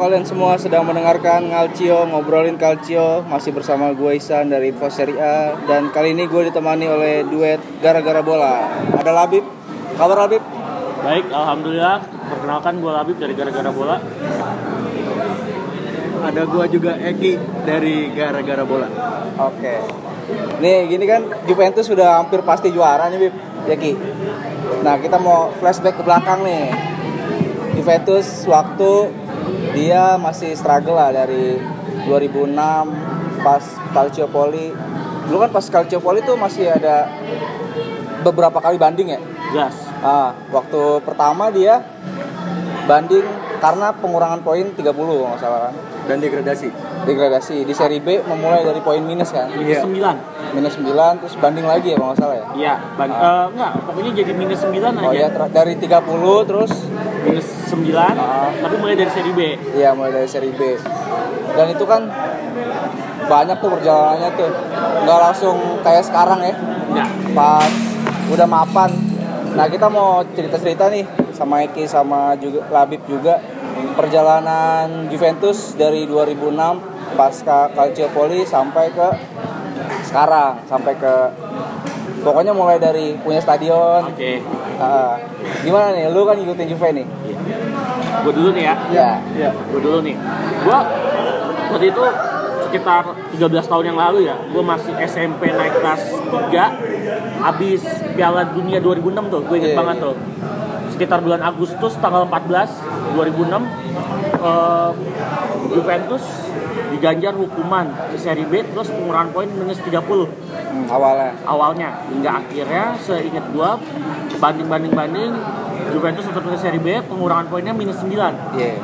kalian semua sedang mendengarkan Ngalcio ngobrolin Calcio masih bersama gue Isan dari Info Serie A dan kali ini gue ditemani oleh duet gara-gara bola. Ada Labib. Kabar Labib? Baik, alhamdulillah. Perkenalkan gue Labib dari gara-gara bola. Ada gua juga Eki dari gara-gara bola. Oke. Nih gini kan Juventus sudah hampir pasti juara nih Bib. Ya Ki. Nah kita mau flashback ke belakang nih. Juventus waktu dia masih struggle lah dari 2006 pas Calciopoli. Dulu kan pas Calciopoli tuh masih ada beberapa kali banding ya. Gas. Ah, waktu pertama dia banding karena pengurangan poin 30 kalau nggak salah kan. Dan degradasi. Degradasi di seri B memulai dari poin minus kan. Iya. Sembilan. Minus 9 terus banding lagi ya kalau nggak salah ya. Iya, ban- eh, enggak, pokoknya jadi minus 9 aja. Oh ya ter- dari 30 terus Minus 9, Ah. tapi mulai dari seri B. ya mulai dari seri B. Dan itu kan banyak tuh perjalanannya tuh. Nggak langsung kayak sekarang ya. Enggak. Pas udah mapan. Nah, kita mau cerita-cerita nih sama Eki sama juga Labib juga perjalanan Juventus dari 2006 pasca Calciopoli sampai ke sekarang sampai ke pokoknya mulai dari punya stadion Oke. Ah, gimana nih lu kan ngikutin Juve nih Gue dulu nih ya. ya Iya. Gue dulu nih. Gue waktu itu sekitar 13 tahun yang lalu ya. Gue masih SMP naik kelas 3. Habis Piala Dunia 2006 tuh. Gue inget Iya, banget iya. tuh. Sekitar bulan Agustus tanggal 14 2006 eh, Juventus diganjar hukuman di seri B terus pengurangan poin minus 30 hmm, awalnya awalnya hingga akhirnya seingat gua banding banding banding Juventus ke seri B pengurangan poinnya minus 9 iya.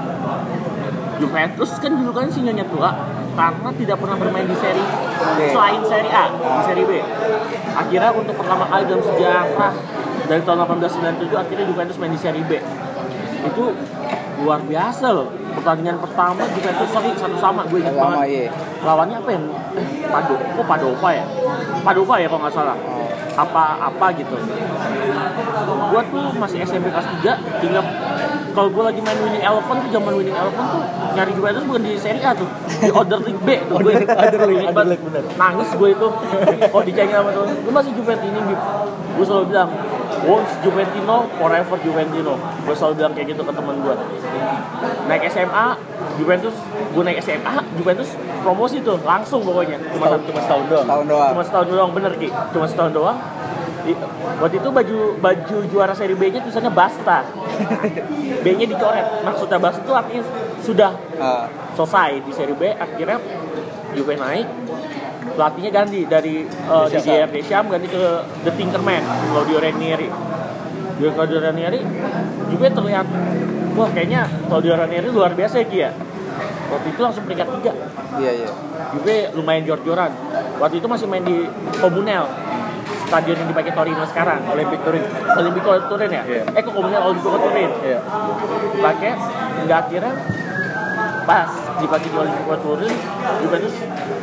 Juventus kan dulu kan sinyonya tua karena tidak pernah bermain di seri Oke. selain seri A di seri B. Akhirnya untuk pertama kali dalam sejarah dari tahun 1897 akhirnya Juventus main di seri B. Itu luar biasa loh pertandingan pertama Juventus seri satu sama gue ingat banget. iya. lawannya apa ya Eh, Pado kok Padova ya? Padova ya kalau nggak salah Oh. apa apa gitu gua tuh masih SMP kelas 3 tinggal kalau gua lagi main winning eleven tuh zaman winning eleven tuh nyari Juventus bukan di Serie A tuh di order league B tuh gue Order league, order banget. league, bener. nangis gue itu kalau dicengin sama temen lu masih Juventus ini Bib gue selalu bilang once Juventino forever Juventino gue selalu bilang kayak gitu ke temen gue naik SMA Juventus gue naik SMA Juventus promosi tuh langsung pokoknya. Cuma Setahun, cuma setahun doang. tahun doang. Cuma setahun doang bener ki. Cuma setahun doang. Di- waktu itu baju baju juara seri B nya tulisannya Basta. B nya dicoret. Maksudnya Basta itu artinya sudah Ah, selesai di seri B akhirnya Juve naik. Pelatihnya ganti dari uh. Didier Deschamps ganti ke The Tinkerman Claudio Ranieri Di Claudio Ranieri Juve terlihat wah kayaknya Claudio Ranieri luar biasa ya Ki ya waktu itu langsung peringkat tiga iya iya Juve lumayan jor-joran. Waktu itu masih main di Komunel. Stadion yang dipakai Torino sekarang. Olympic Turin. Olimpico Turin ya? Iya. Eh kok Komunel Olimpico Turin? Iya. Pakai nggak akhirnya pas dipakai di Olimpico Turin Juventus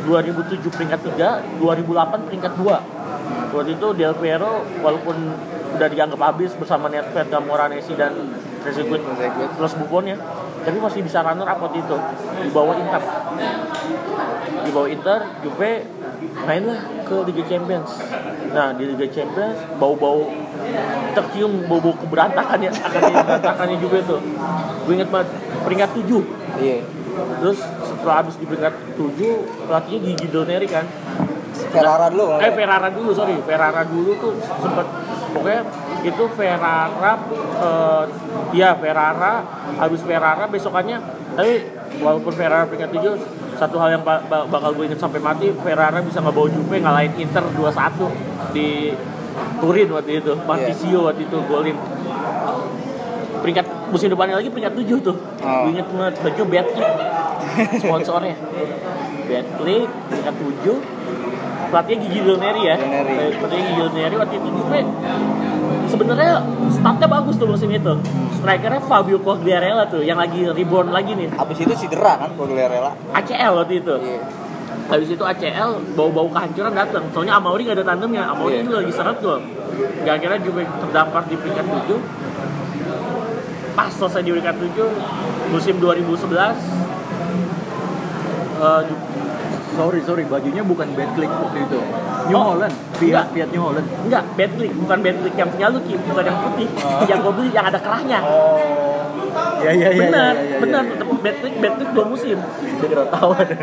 2007 peringkat 3 2008 peringkat 2 waktu itu Del Piero walaupun udah dianggap habis bersama Nedved, Moranesi dan Trezeguet Trezeguet. plus Buffon ya. Tapi masih bisa runner up waktu itu. Di bawah Inter. Di bawah Inter Juve mainlah ke Liga Champions. Nah di Liga Champions bau-bau tercium bau-bau keberantakan ya. Akan berantakannya Juve tuh. Gue inget banget peringkat 7 iya. Terus setelah habis di peringkat 7 pelatihnya Gigi Doneri kan. Ferrara dulu eh? Ferrara dulu sorry. Ferrara dulu tuh sempet pokoknya itu Ferrara eh, ya Ferrara habis Ferrara besokannya tapi walaupun Ferrara peringkat 7 satu hal yang ba- ba- bakal gue inget sampai mati Ferrara bisa ngebawa Juve ngalahin Inter 2-1 di Turin waktu itu Marquisio waktu itu golin. Peringkat musim depannya lagi peringkat 7 tuh. Oh. gue inget banget baju Bentley sponsornya. Bentley peringkat 7 pelatihnya Gigi Doneri ya. Pelatihnya Gigi Doneri waktu itu. Juve sebenarnya startnya bagus tuh musim itu. Strikernya Fabio Quagliarella tuh yang lagi reborn lagi nih. Habis itu cedera kan Quagliarella. ACL waktu itu. Iya. habis itu ACL bau-bau kehancuran datang soalnya Amauri gak ada tandemnya. Amauri Iya. juga lagi seret tuh. Gak kira juga terdampar di peringkat 7 pas selesai di peringkat 7 musim 2011 eh, Ju- Sorry, sorry, bajunya bukan bad click waktu itu. New Oh, Holland, enggak. Fiat, Fiat New Holland. enggak Bentley bukan Bentley yang punya lu Ki, bukan yang putih yang gue beli yang ada kerahnya Oh. Ya ya ya. benar ya, ya, ya, benar ya. tetap Bentley Bentley dua musim Dia kira tawa deh.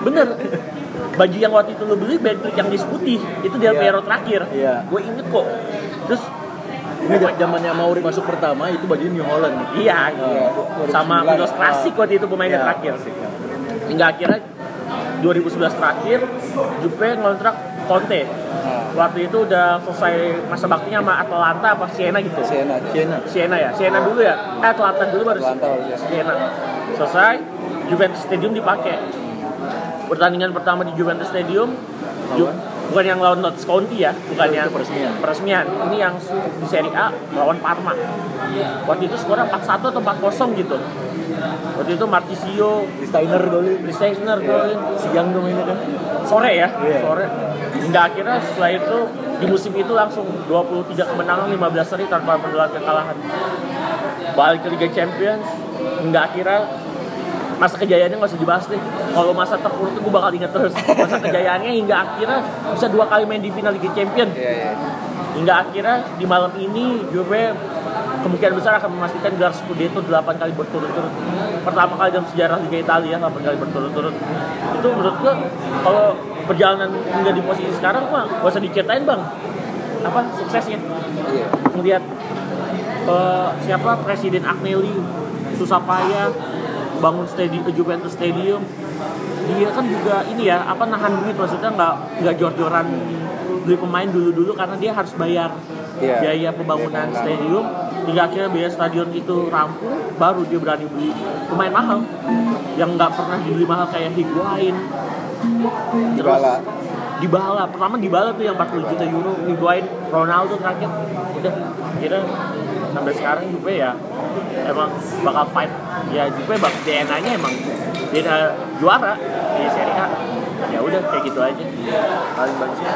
bener baju yang waktu itu lu beli Bentley yang dis putih itu dia Iya. Piero terakhir Iya. gue inget kok terus Ini zamannya Mauri masuk pertama itu bajunya New Holland. iya Iya. sama 2009. Milos Klasik waktu itu pemainnya Iya, terakhir ya. hingga akhirnya 2011 terakhir Juve ngontrak Conte. Waktu itu udah selesai masa baktinya sama Atalanta apa Siena gitu. Siena Siena. Siena ya Siena dulu ya. Eh Atalanta dulu baru Atalanta baru ya. Siena. Selesai Juventus Stadium dipakai. Pertandingan pertama di Juventus Stadium Ju- bukan yang lawan Notts County ya bukan yang peresmian. peresmian. Ini yang di Serie A lawan Parma. Waktu itu skornya 4-1 atau 4-0 gitu waktu itu Martisio. Steiner golin. Listener golin Siang dong ini kan. sore ya? Iya. sore. Hingga akhirnya setelah itu di musim itu langsung 23 kemenangan 15 seri tanpa menelan kekalahan. Balik ke Liga Champions hingga akhirnya masa kejayaannya nggak usah dibahas deh. Kalau masa terpuruk itu gue bakal inget terus. Masa kejayaannya hingga akhirnya bisa dua kali main di final Liga Champions. Iya iya. hingga akhirnya di malam ini Juve kemungkinan besar akan memastikan gelar Scudetto 8 kali berturut-turut. Pertama kali dalam sejarah Liga Italia 8 kali berturut-turut. Itu menurut gua kalau perjalanan hingga di posisi sekarang mah gak usah diceritain bang. Apa suksesnya? Iya. melihat eh, siapa? Presiden Agnelli susah payah bangun stadium Juventus Stadium. Dia kan juga ini ya apa nahan duit maksudnya nggak nggak jor-joran beli pemain dulu-dulu karena dia harus bayar Iya. biaya pembangunan stadium hingga akhirnya biaya stadion itu rampung baru dia berani beli pemain mahal. Yang nggak pernah dibeli mahal kayak Higuain. Dybala. Dybala. Pertama Dybala tuh yang 40 juta euro. Higuain Ronaldo terakhir. Udah kira sampai sekarang Juve ya emang bakal fight. Ya Juve bak DNA nya emang DNA juara di Serie A ya udah kayak gitu aja paling bagusnya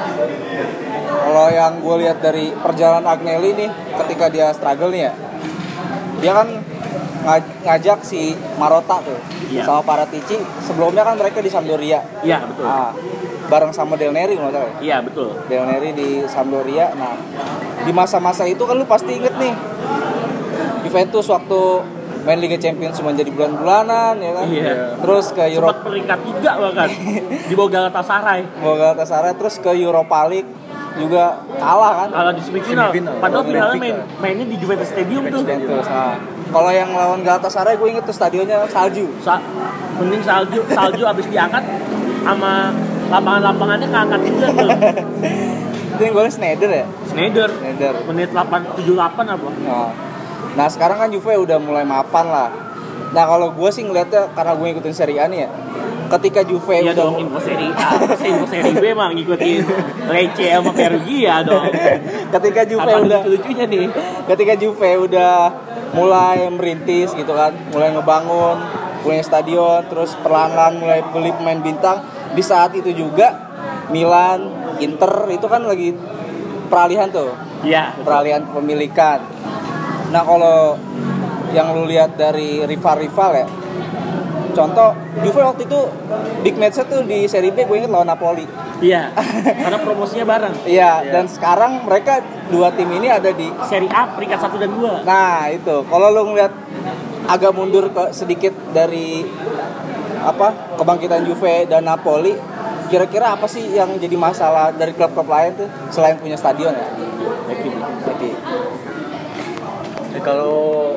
Kalau yang gue lihat dari perjalanan Agnelli nih, ketika dia struggle nih ya, dia kan nga- ngajak si Marotta tuh Iya. sama Paratici. Sebelumnya kan mereka di Sampdoria, iya betul ah, bareng sama Del Neri kalau nggak salah. ya. iya betul Del Neri di Sampdoria. Nah, di masa-masa itu kan lu pasti inget nih, Juventus waktu main Liga Champions cuma jadi bulan-bulanan ya kan. Iya. Terus ke sempat Eropa peringkat tiga bahkan di bawah Galatasaray mau Galatasaray terus ke Europa League juga kalah kan. kalau di semifinal Semifinal. padahal finalnya main mainnya di Juventus Stadium tuh Juventus. Nah, kalau yang lawan Galatasaray gue inget tuh stadionnya salju. Sa mending salju salju abis diangkat sama lapangan-lapangannya keangkat juga tuh Itu yang gue Schneider ya? Schneider Schneider. menit 8 78 apa Nah, nah sekarang kan Juve udah mulai mapan lah. Nah kalau gue sih ngeliatnya karena gue ngikutin Serie A nih ya. Ketika Juve Iya udah dong, info seri A, info seri B emang ngikutin Lecce sama Perugia dong. ketika Juve Apa udah lucu-lucunya nih? ketika Juve udah mulai merintis gitu kan, mulai ngebangun, punya stadion, terus perlahan-lahan mulai beli pemain bintang. Di saat itu juga Milan, Inter itu kan lagi peralihan tuh. Iya. peralihan kepemilikan. Nah kalau yang lu lihat dari rival-rival ya, contoh Juve waktu itu big match tuh di Serie B gue inget lawan Napoli. Iya. Karena promosinya bareng. Iya, dan sekarang mereka dua tim ini ada di Seri A peringkat 1 dan 2. Nah itu, kalau lu ngeliat agak mundur ke sedikit dari apa kebangkitan Juve dan Napoli, kira-kira apa sih yang jadi masalah dari klub-klub lain tuh selain punya stadion ya? Kalau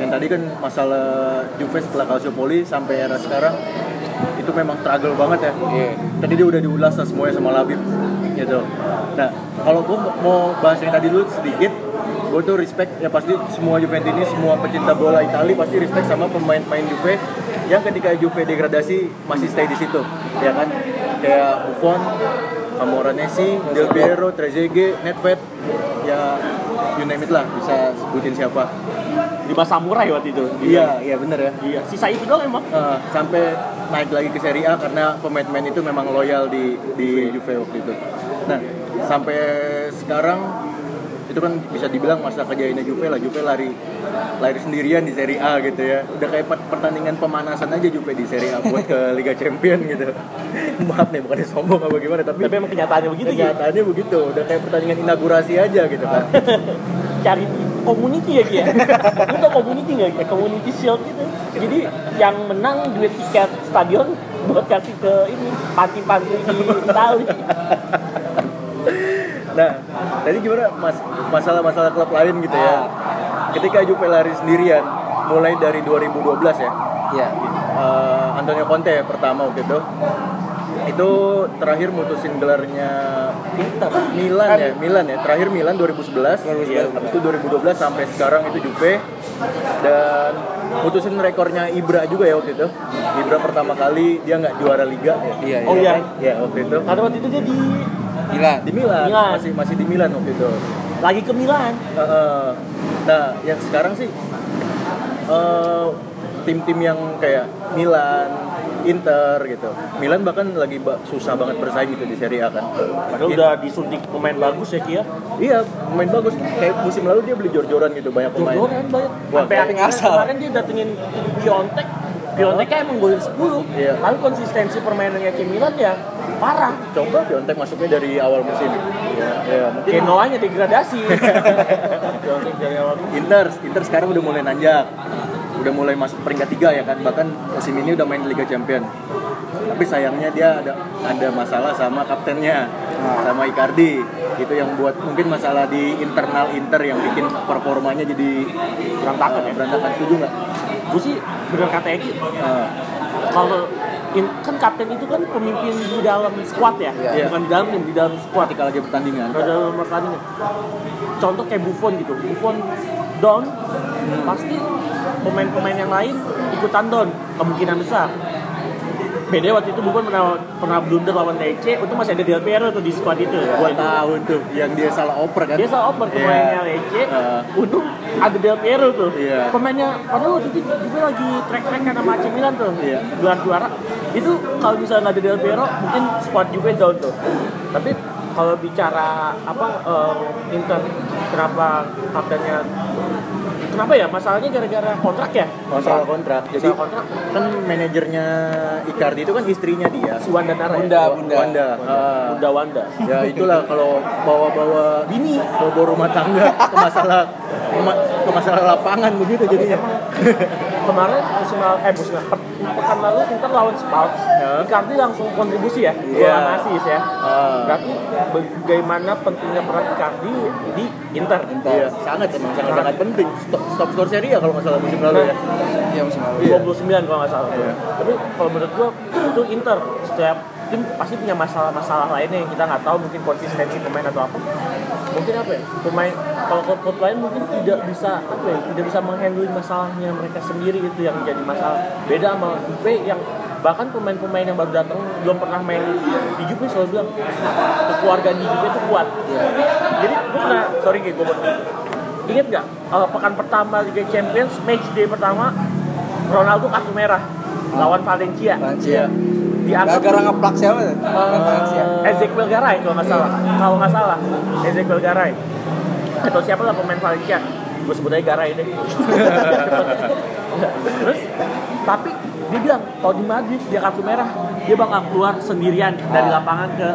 yang tadi kan masalah Juve setelah Calciopoli sampai era sekarang itu memang struggle banget ya. Iya. Tadi dia udah diulas lah semuanya sama Labib gitu. Nah, kalau gue mau bahas yang tadi dulu sedikit, gue tuh respect ya pasti semua Juventini, semua pecinta bola Italia pasti respect sama pemain-pemain Juve yang ketika Juve degradasi masih stay di situ, ya kan? Kayak Buffon, Camoranesi, Del Piero, Trezeguet, Nedved, ya you name it lah bisa sebutin siapa. Di masa samurai waktu itu. Iya, iya bener ya. Iya. Sisa itu doang emang. Eh, sampai naik lagi ke Serie A karena pemain-pemain itu memang loyal di di Juve waktu itu. Nah, sampai sekarang itu kan bisa dibilang masa kejayaannya Juve lah Juve lari lari sendirian di Serie A gitu ya udah kayak per- pertandingan pemanasan aja Juve di Serie A buat ke Liga Champion gitu maaf nih bukannya sombong apa gimana tapi, Tapi emang kenyataannya begitu gitu. kenyataannya begitu udah kayak pertandingan inaugurasi aja gitu kan Cari community ya ya. Lu tau community nggak Ki? Community shield gitu. Jadi yang menang duit tiket stadion buat kasih ke ini panti-panti di Itali. Nah, tadi gimana mas masalah-masalah klub lain gitu ya? Ketika Juve lari sendirian, mulai dari 2012 ya, Iya. eh, Antonio Conte pertama waktu itu, itu terakhir mutusin gelarnya Inter. Milan ya, Milan ya, terakhir Milan 2011, 2011. Iya, habis itu 2012 sampai sekarang itu Juve dan mutusin rekornya Ibra juga ya waktu itu. Ibra pertama kali dia nggak juara Liga ya. Iya, Oh iya. Ya waktu itu Karena waktu itu dia di Gila. di Milan, Milan. masih masih di Milan waktu itu. lagi ke Milan. Heeh. nah, yang sekarang sih eh, tim-tim yang kayak Milan, Inter gitu. Milan bahkan lagi ba- susah banget bersaing gitu di Serie A kan. Padahal udah disuntik pemain bagus ya Ki ya. Iya, main bagus. Kayak musim lalu dia beli jor-joran gitu banyak pemain. Jordan banyak. Wah, Sampai ngasal. kemarin dia datengin Piontek. Emang golin 10. Iya. Tapi konsistensi permainannya ke Milan ya parah. Coba Piontek masuknya dari awal musim. Iya, iya, mungkin Genoanya degradasi. Piontek dari awal. Inter, Inter sekarang udah mulai nanjak. Udah mulai masuk peringkat tiga ya kan. Bahkan musim ini udah main di Liga Champion. Tapi sayangnya dia ada ada masalah sama kaptennya, sama Icardi. Itu yang buat mungkin masalah di internal Inter yang bikin performanya jadi Berantakan ya. berantakan setuju nggak? Gue sih bener kata Eki. Nah, Kalau in- kan kapten itu kan pemimpin di dalam squad ya, Iya. bukan di dalam tim, di dalam squad. ketika lagi pertandingan. Kalau dalam pertandingan. Contoh kayak Buffon gitu. Buffon down, pasti pemain-pemain yang lain ikutan down kemungkinan besar. Beda waktu itu Buffon pernah pernah blunder lawan TC, itu masih ada Del Piero tuh di squad itu. Gua tahu tuh yang dia salah oper kan. Dia salah oper Iya. pemainnya Lece, Heeh. untung ada Del Piero tuh. Iya. Pemainnya, padahal waktu itu juga lagi track-trackan sama AC Milan tuh, Iya. gelar juara. Itu kalau misalnya ada Del Piero, mungkin squad juga down tuh. Tapi kalau bicara apa eh, Inter, kenapa kaptennya Kenapa ya? Masalahnya gara-gara kontrak ya? masalah kontrak. Jadi Masalah kontrak. kan manajernya Icardi itu kan istrinya dia. Si Wanda Nara ya? Bunda, Bunda. Wanda. Ah. Bunda Wanda. ya itulah kalau bawa-bawa bini bawa-bawa rumah tangga ke masalah ke masalah lapangan begitu jadinya Kemarin musim lalu, eh musim lalu, pe- pekan lalu Inter lawan Spurs, Ya. Icardi langsung kontribusi ya, Iya. gol sama assist ya. Ah. Berarti bagaimana pentingnya peran Icardi di Inter. iya sangat emang sangat sangat penting stop, stop skor seri ya kalau nggak salah musim lalu ya Iya musim lalu. Iya. 29 kalau nggak salah. Iya. Tapi kalau menurut gua itu Inter setiap tim pasti punya masalah-masalah lainnya yang kita nggak tahu mungkin konsistensi pemain atau apa. Mungkin apa ya? Pemain kalau klub-klub lain mungkin tidak bisa apa ya? Tidak bisa menghandle masalahnya mereka sendiri itu yang jadi masalah. Beda sama Juve yang bahkan pemain-pemain yang baru datang belum pernah main di Juve selalu bilang keluarga di Juve itu kuat. Jadi gua pernah sorry gue gue Ingat nggak eh, pekan pertama Liga Champions match day pertama Ronaldo kartu merah lawan Valencia. Valencia. Dianggap Gara-gara ngeplak siapa? eh, Valencia. Ezequiel Garay kalau nggak salah. Kalau nggak salah Ezequiel Garay. Atau siapa lah pemain Valencia? Gue sebut aja Garay deh. Terus tapi dia bilang kalau di Madrid dia kartu merah dia bakal keluar sendirian dari lapangan ke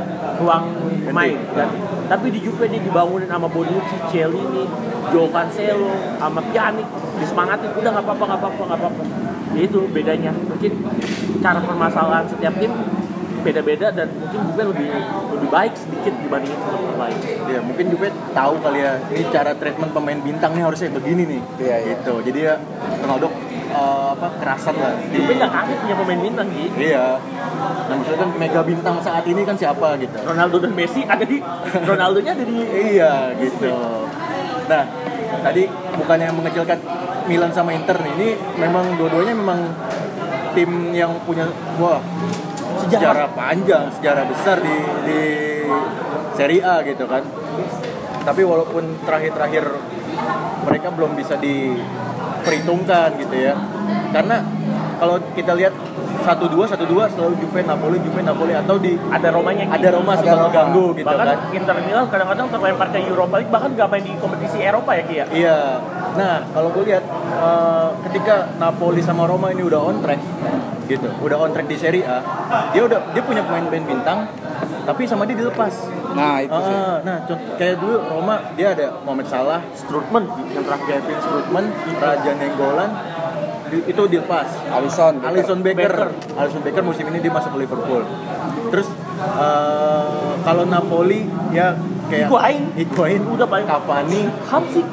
ruang main kan. tapi di Juve dia dibangunin sama Bonucci, Cielini, Joe Cancelo, sama Pjanic disemangatin udah nggak apa-apa nggak apa-apa nggak apa-apa Ya itu bedanya. Mungkin cara permasalahan setiap tim beda-beda dan mungkin Juve lebih lebih baik sedikit dibandingin klub lain. Ya mungkin juga tahu kali ya ini cara treatment pemain bintangnya harusnya begini nih. Iya, iya. gitu. Jadi ya Ronaldo eh, apa kerasan lah. Di Juve nggak kaget punya pemain bintang gitu iya. Nah maksudnya kan mega bintang saat ini kan siapa gitu. Ronaldo dan Messi ada di Ronaldonya ada di Iya gitu. Nah tadi bukannya mengecilkan Milan sama Inter nih, ini memang dua-duanya memang tim yang punya wah sejarah, panjang, sejarah besar di di Serie A gitu kan. Tapi walaupun terakhir-terakhir mereka belum bisa diperhitungkan gitu ya, karena kalau kita lihat satu dua satu dua selalu Juve Napoli Juve Napoli atau di Ada Romanya Ki. ada Roma Ada Roma. ngeganggu gitu bahkan kan Inter Milan kadang-kadang terlempar ke Europa League bahkan gak main di kompetisi Eropa ya Ki ya Iya. Nah, kalau gue lihat eh, ketika Napoli sama Roma ini udah on track gitu, udah on track di Serie A, dia udah dia punya pemain-pemain bintang, tapi sama dia dilepas. Nah, itu sih. Ah, nah, kayak dulu Roma dia ada Mohamed Salah, Strootman yang terakhir Kevin Strootman, Raja Nenggolan, itu dilepas. Alisson. Becker. Alisson Becker. Becker. Alisson Becker musim ini dia masuk ke Liverpool. Terus eh, kalau Napoli ya kayak Higuain. Higuain Udah paling- Cavani, Hamsik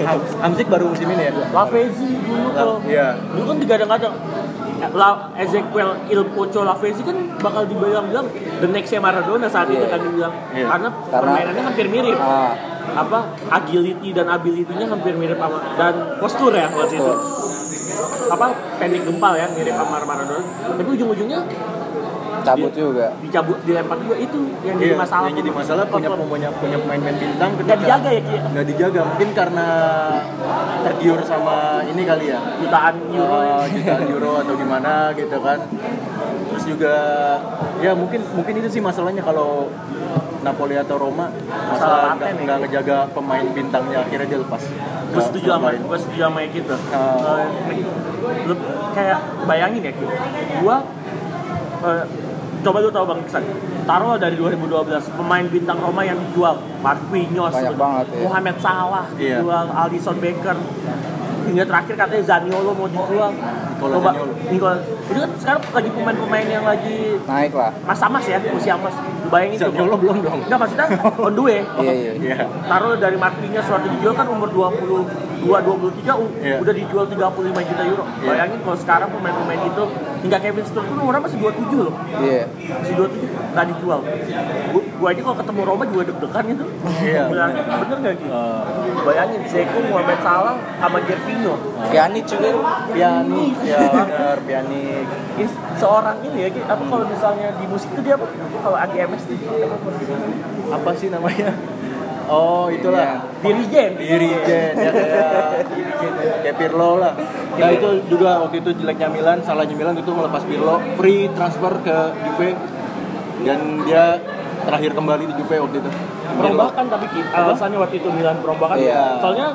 Ham- Hamsik baru musim ini ya. Lavezzi dulu tuh iya. dulu kan digadang-gadang La Ezequiel Il Pocho Lavezzi kan bakal dibilang-bilang the next Maradona saat itu Iya. kan dibilang Iya. karena, Karena- permainannya hampir mirip Ah, apa agility dan ability-nya hampir mirip sama dan postur ya waktu itu apa? Pendek gempal ya mirip sama Maradona tapi ujung-ujungnya cabut juga. dicabut dilempar juga. Itu yang jadi Iya, masalah yang jadi masalah punya punya punya pemain-pemain bintang nggak dijaga ya Ki? nggak dijaga. Mungkin karena tergiur sama ini kali ya? Jutaan euro. Eh, jutaan euro atau gimana gitu kan. Terus juga ya mungkin mungkin itu sih masalahnya kalau Napoli atau Roma masalah nggak ya. nggak ngejaga pemain bintangnya akhirnya dia lepas. Gue setuju sama gue setuju sama gitu kayak bayangin ya Ki. Gue eh, coba lu tahu bang Iksan taruh dari 2012 pemain bintang Roma yang dijual Marquinhos Banyak banget, ya. Mohamed Salah Iya. dijual Alisson Becker hingga terakhir katanya Zaniolo mau dijual Nicola coba Zaniolo. Nicola itu kan sekarang lagi pemain-pemain yang lagi Naik lah. mas-mas ya usia mas bayangin tuh Zaniolo belum dong Enggak maksudnya on the way Iya, iya. Iya. taruh dari Marquinhos waktu dijual kan umur 22 23 u- Iya. udah dijual 35 juta euro. Iya. Bayangin kalau sekarang pemain-pemain itu hingga Kevin Strootman pun umurnya masih 27 loh. Iya. Masih 27 nggak dijual. Gua, gua aja kalau ketemu Roma juga deg-degan itu. Iya, Bener, bener. nggak gitu? Eh, Bayangin Zeko, Mohamed Salah sama Gervinho. Pjanic juga. Pjanic ya Pjanic seorang ini ya, apa kalau misalnya di musik itu dia apa? Kalau AGMS itu apa? sih namanya oh itulah Dirijen. Dirijen ya kayak kayak Pirlo lah. Nah itu juga waktu itu jeleknya Milan, salahnya Milan itu melepas Pirlo, free transfer ke Juve dan dia terakhir kembali di Juve waktu itu. perombakan tapi alasannya waktu itu Milan perombakan Iya. soalnya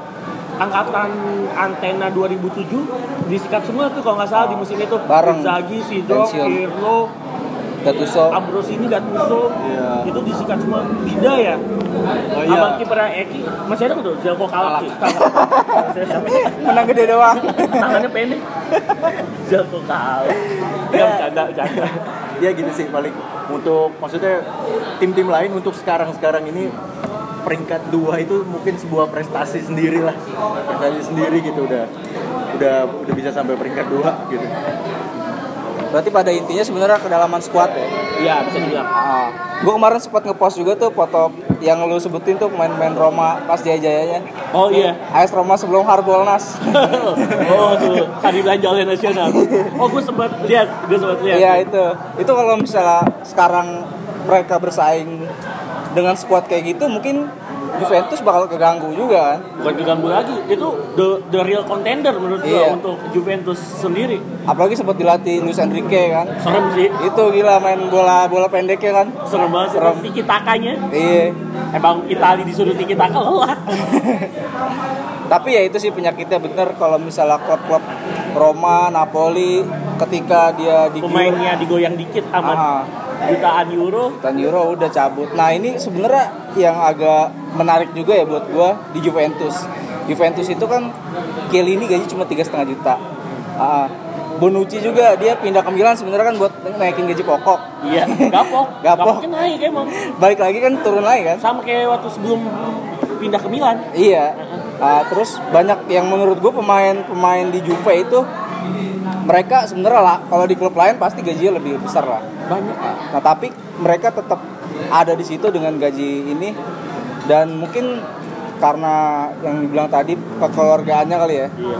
angkatan antena 2007 disikat semua tuh kalau nggak salah di musim itu Bareng. Sidorf, Pensiun. Pirlo, Gattuso. Ambrosini, Gattuso Iya. itu disikat semua Bida ya? Oh iya. abang kipernya Eki. Masih ada tuh Zelko Kalak. Menang gede doang. tangannya pendek. Zelko Kalak. Ya bercanda bercanda. Ya gitu sih paling. Untuk maksudnya tim-tim lain untuk sekarang-sekarang ini peringkat dua itu mungkin sebuah prestasi sendiri lah. Prestasi sendiri gitu udah. Udah udah bisa sampai peringkat dua gitu Berarti pada intinya sebenarnya kedalaman squad ya. iya bisa dibilang Ah, gue kemarin sempat ngepost juga tuh foto yang lu sebutin tuh pemain-pemain Roma pas jaya-jayanya. oh iya AS Roma sebelum Harbolnas. oh tuh hari belanja oleh nasional oh gue sempat lihat gue sempat lihat Iya itu. Itu kalau misalnya sekarang mereka bersaing dengan squad kayak gitu mungkin Juventus bakal keganggu juga kan. bukan keganggu lagi itu the the real contender menurut gua Iya. untuk Juventus sendiri Apalagi sempat dilatih Luis Enrique kan. serem sih Itu gila main bola bola pendeknya kan. serem banget Serem. tiki takanya Iya. emang Itali disuruh tiki taka lelah Tapi ya itu sih penyakitnya bener kalau misalnya klub-klub Roma, Napoli ketika dia di pemainnya digoyang dikit aman Ah. jutaan euro dan Euro udah cabut. Nah ini sebenarnya yang agak menarik juga ya buat gua di Juventus. Juventus itu kan Chiellini gaji cuma tiga setengah juta. Ah, Bonucci juga dia pindah ke Milan sebenarnya kan buat naikin gaji pokok. iya gapok Gapok. gapoknya naik emang Balik lagi kan turun lagi kan? sama kayak waktu sebelum pindah ke Milan Iya. Ah, terus banyak yang menurut gue pemain-pemain di Juve itu mereka sebenarnya lah kalau di klub lain pasti gajinya lebih besar lah. banyak Nah tapi mereka tetap ada di situ dengan gaji ini dan mungkin karena yang dibilang tadi kekeluargaannya kali ya. iya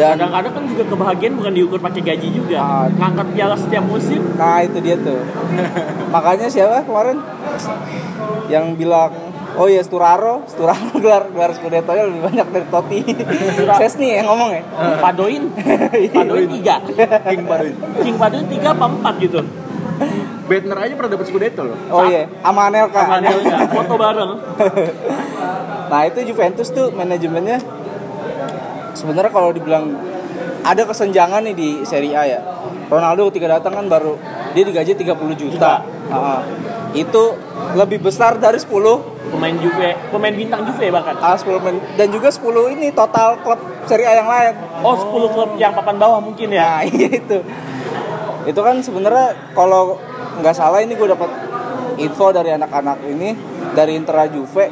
Dan kadang-kadang kan juga kebahagiaan bukan diukur pakai gaji juga Ah. ngangkat piala setiap musim nah itu dia tuh. Makanya siapa kemarin yang bilang Oh iya, Sturaro, Sturaro gelar gelar Scudetto nya lebih banyak dari Totti. Sesni yang ngomong ya. Padoin, Padoin tiga, King Padoin. King Padoin tiga apa empat gitu. Bedner aja pernah dapat Scudetto loh. Oh iya, sama Anelka. Sama Anelka, foto bareng. Nah itu Juventus tuh manajemennya sebenarnya kalau dibilang ada kesenjangan nih di Serie A ya. Ronaldo ketika datang kan baru dia digaji 30 juta. Ah, itu lebih besar dari 10 Pemain Juve, pemain bintang Juve bahkan. ah, 10 men- dan juga 10 ini total klub Serie A yang lain. Oh 10 klub yang papan bawah mungkin ya. Nah iya itu itu kan sebenarnya kalau nggak salah ini gue dapat info dari anak-anak ini dari Intera Juve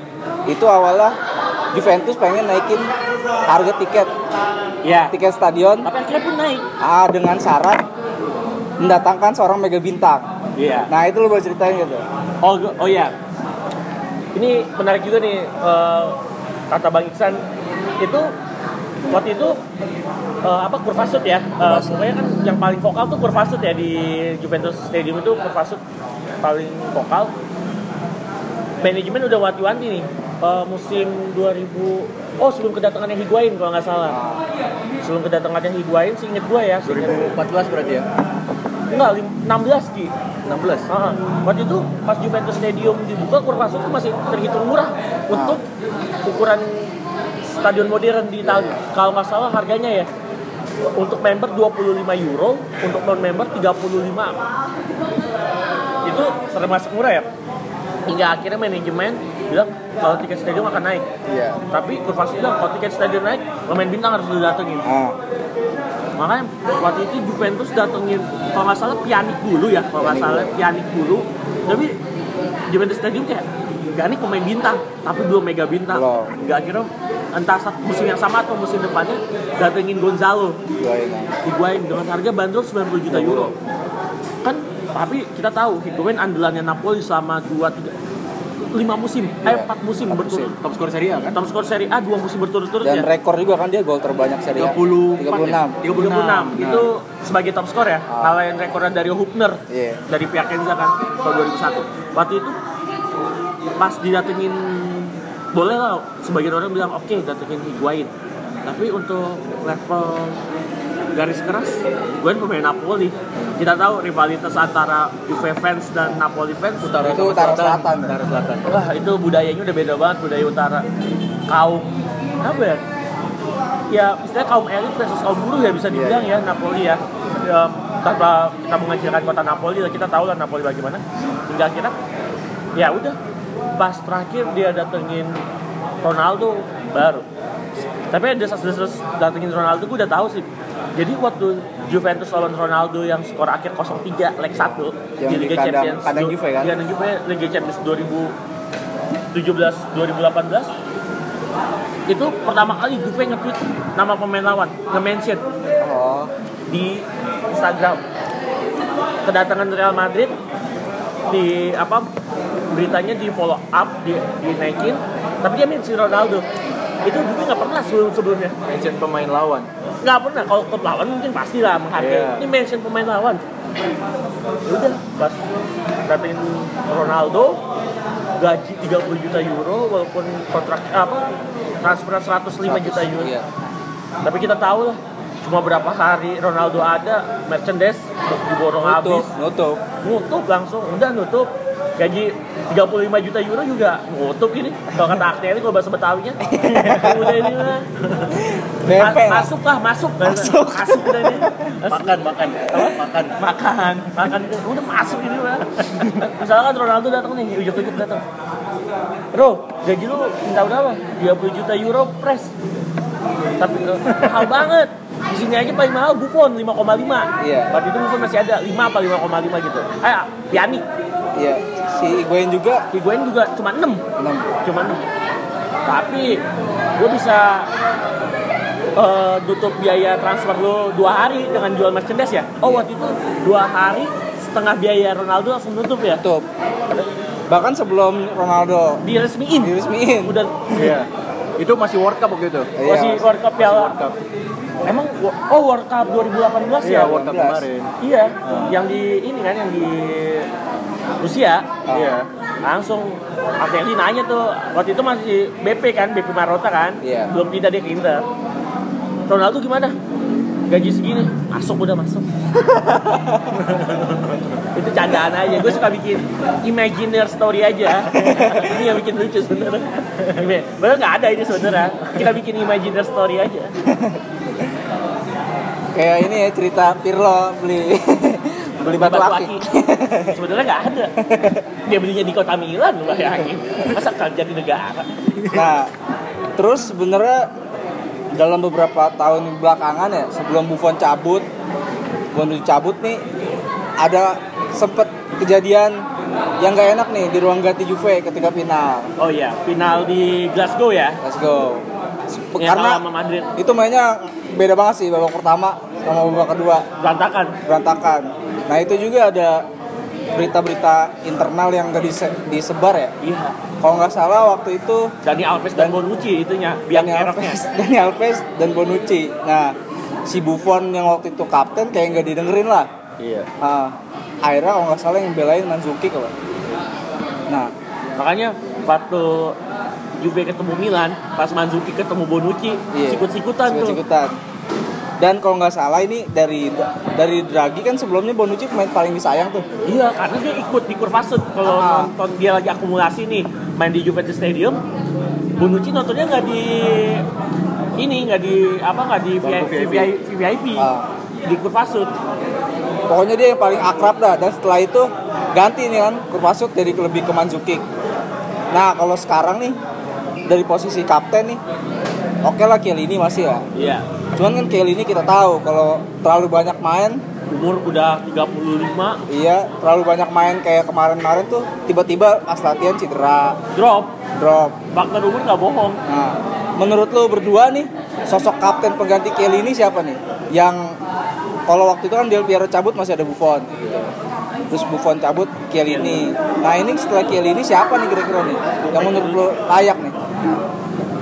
itu awalnya Juventus pengen naikin harga tiket Iya. tiket stadion Tapi akhirnya pun naik. ah, dengan syarat mendatangkan seorang mega bintang. Iya. Nah itu lo boleh ceritain gitu. Oh, oh ya. Ini menarik juga nih eh, kata Bang Iksan itu waktu itu eh, apa Kurvasut ya. Eh, pokoknya kan yang paling vokal tuh Kurvasut ya di Juventus Stadium itu Kurvasut paling vokal. Manajemen udah wanti-wanti nih eh, musim 2000 oh sebelum kedatangannya Higuain kalau nggak salah. Sebelum kedatangannya Higuain, seinget gue ya. seinget- 2014 berarti ya. Enggak, lim- 16 Ki. 16. Ah, waktu itu pas Juventus Stadium dibuka Kurvasut itu masih terhitung murah untuk ukuran stadion modern di Italia. Kalau nggak salah harganya ya untuk member 25 euro, untuk non member 35. Itu termasuk murah ya. Hingga akhirnya manajemen bilang kalau tiket stadion akan naik. Iya. Tapi Kurvasut bilang kalau tiket stadion naik, pemain bintang harus didatengin. Ah, Makanya waktu itu Juventus datengin kalau nggak salah Pjanic dulu ya, kalau nggak salah Pjanic dulu. Tapi Juventus Stadium kayak Pjanic pemain bintang, tapi belum mega bintang. Nggak kira entah saat musim yang sama atau musim depannya datengin Gonzalo. Higuain dengan harga bandrol 90 juta euro. Kan tapi kita tahu Higuain andalannya Napoli selama 2 3 5 musim, eh Iya, 4 musim empat berturut. Top skor Serie A kan? Top skor Serie A 2 musim berturut-turut Dan ya. rekor juga kan dia gol terbanyak Serie A. 34 36. ya? 36. 36. Itu sebagai top skor ya. Ah. Ngalahin rekornya dari Hubner Iya. dari pihak Kenza kan tahun 2001. Waktu itu pas didatengin boleh lah sebagian orang bilang oke datengin Higuain. Tapi untuk level garis keras Higuain pemain Napoli. Kita tahu rivalitas antara Juve fans dan Napoli fans Utara Itu utara selatan. Utara selatan. Wah itu budayanya udah beda banget budaya utara. Kaum apa ya? Ya istilahnya kaum elit versus kaum buruh ya bisa dibilang ya Napoli ya, ya tanpa kita mengecilkan kota Napoli lah kita tahu lah Napoli bagaimana. Hingga akhirnya ya udah. Pas terakhir dia datengin Ronaldo baru tapi ada desas-desus datengin Ronaldo gue udah tahu sih. Jadi waktu Juventus lawan Ronaldo yang skor akhir 0-3 leg 1 Yang di kandang- kandang Juve kan? Kandang Juve Liga Champions 2017 2018 itu pertama kali Juve nge-tweet nama pemain lawan nge-mention. Oh, di Instagram. Kedatangan Real Madrid di apa beritanya di follow up di dinaikin. Tapi dia mention Ronaldo itu juga nggak pernah sebelum sebelumnya Mention pemain lawan. nggak pernah kalau klub lawan mungkin pasti lah menghargai Iya. ini mention pemain lawan Ya udah pas datengin Ronaldo gaji 30 juta euro walaupun kontrak apa transfer 105 juta euro Iya. tapi kita tahu lah cuma berapa hari Ronaldo ada merchandise diborong Nutup, habis nutup. nutup langsung udah nutup gaji 35 juta euro juga nutup ini. Kalau kata Akteri kalau bahasa Betawinya. Udah ini lah. masuk lah masuk. Masuk. masuk udah ini. Makan, makan. Makan. makan. Makan udah masuk ini mah. Misalkan Ronaldo datang nih ujuk-ujuk datang. Bro gaji lu minta berapa? 30 juta euro press tapi eh, mahal banget. Di sini aja paling mahal Buffon 5,5 Iya. waktu itu Buffon masih ada 5 apa 5,5 gitu. Eh Piani Iya. Si Higuain juga Higuain juga cuma 6 6. cuma 6 tapi gue bisa eh, tutup biaya transfer lo dua hari dengan jual merchandise ya oh waktu itu dua hari setengah biaya Ronaldo langsung nutup ya Tutup. Bahkan sebelum Ronaldo diresmiin diresmiin. udah Iya. Itu masih World Cup waktu itu. Iya, masih Mas. World Cup ya World Cup. emang oh World Cup 2018 Iya, ya World Cup 18. kemarin. iya yang di ini kan yang di Rusia. Oh. Iya. langsung Artelli nanya tuh waktu itu masih BP kan BP Marota kan. Iya. belum pindah dia ke Inter. Ronaldo gimana? Gaji segini. Masuk udah masuk. Itu candaan aja. Gue suka bikin imaginer story aja. Ini yang bikin lucu sebenarnya. Bener nggak ada ini sebenarnya. Kita bikin imaginer story aja. Kayak ini ya cerita Pirlo beli beli batu, akik. sebenarnya nggak ada dia belinya di kota Milan lu bayangin masa kerja di negara Nah, terus sebenarnya dalam beberapa tahun belakangan ya sebelum Buffon cabut, Buffon cabut nih ada sempet kejadian yang gak enak nih di ruang ganti Juve ketika final. oh iya final di Glasgow ya go. yang Karena kalah sama Madrid itu mainnya beda banget sih babak pertama sama babak kedua berantakan berantakan. Nah itu juga ada berita-berita internal yang gak dise- disebar ya. iya Kalau nggak salah waktu itu Dani Alves dan Dan- Bonucci itunya Dani Alves, Dani Alves dan Bonucci. Nah, si Buffon yang waktu itu kapten kayak nggak didengerin lah. Iya. Ah, akhirnya kalau nggak salah yang belain Manzukic apa. Nah, makanya waktu Juve ketemu Milan pas Manzuki ketemu Bonucci iya. sikut-sikutan tuh Sikut-sikutan. Dan kalau nggak salah ini dari dari Draghi kan sebelumnya Bonucci pemain paling disayang tuh. Iya, karena dia ikut di Kurvasut kalau Ah. nonton dia lagi akumulasi nih main di Juventus Stadium. Bonucci nontonnya nggak di ini nggak di apa nggak di VIP, VIP. VIP, Ah. di Kurvasut. Pokoknya dia yang paling akrab dah dan setelah itu ganti nih kan Kurvasut jadi lebih ke Manzukic. Nah, kalau sekarang nih dari posisi kapten nih Oke lah Chiellini masih ya. Iya. Cuman kan Chiellini kita tahu kalau terlalu banyak main, Umur udah 35, iya terlalu banyak main kayak kemarin-kemarin tuh tiba-tiba pas latihan cedera, drop. drop. Faktor umur nggak bohong. Nah, menurut lo berdua nih sosok kapten pengganti Chiellini siapa nih? Yang kalau waktu itu kan Del Piero cabut masih ada Buffon. Terus Buffon cabut Chiellini. Nah ini setelah Chiellini siapa nih kira-kira nih? Yang menurut lo layak nih?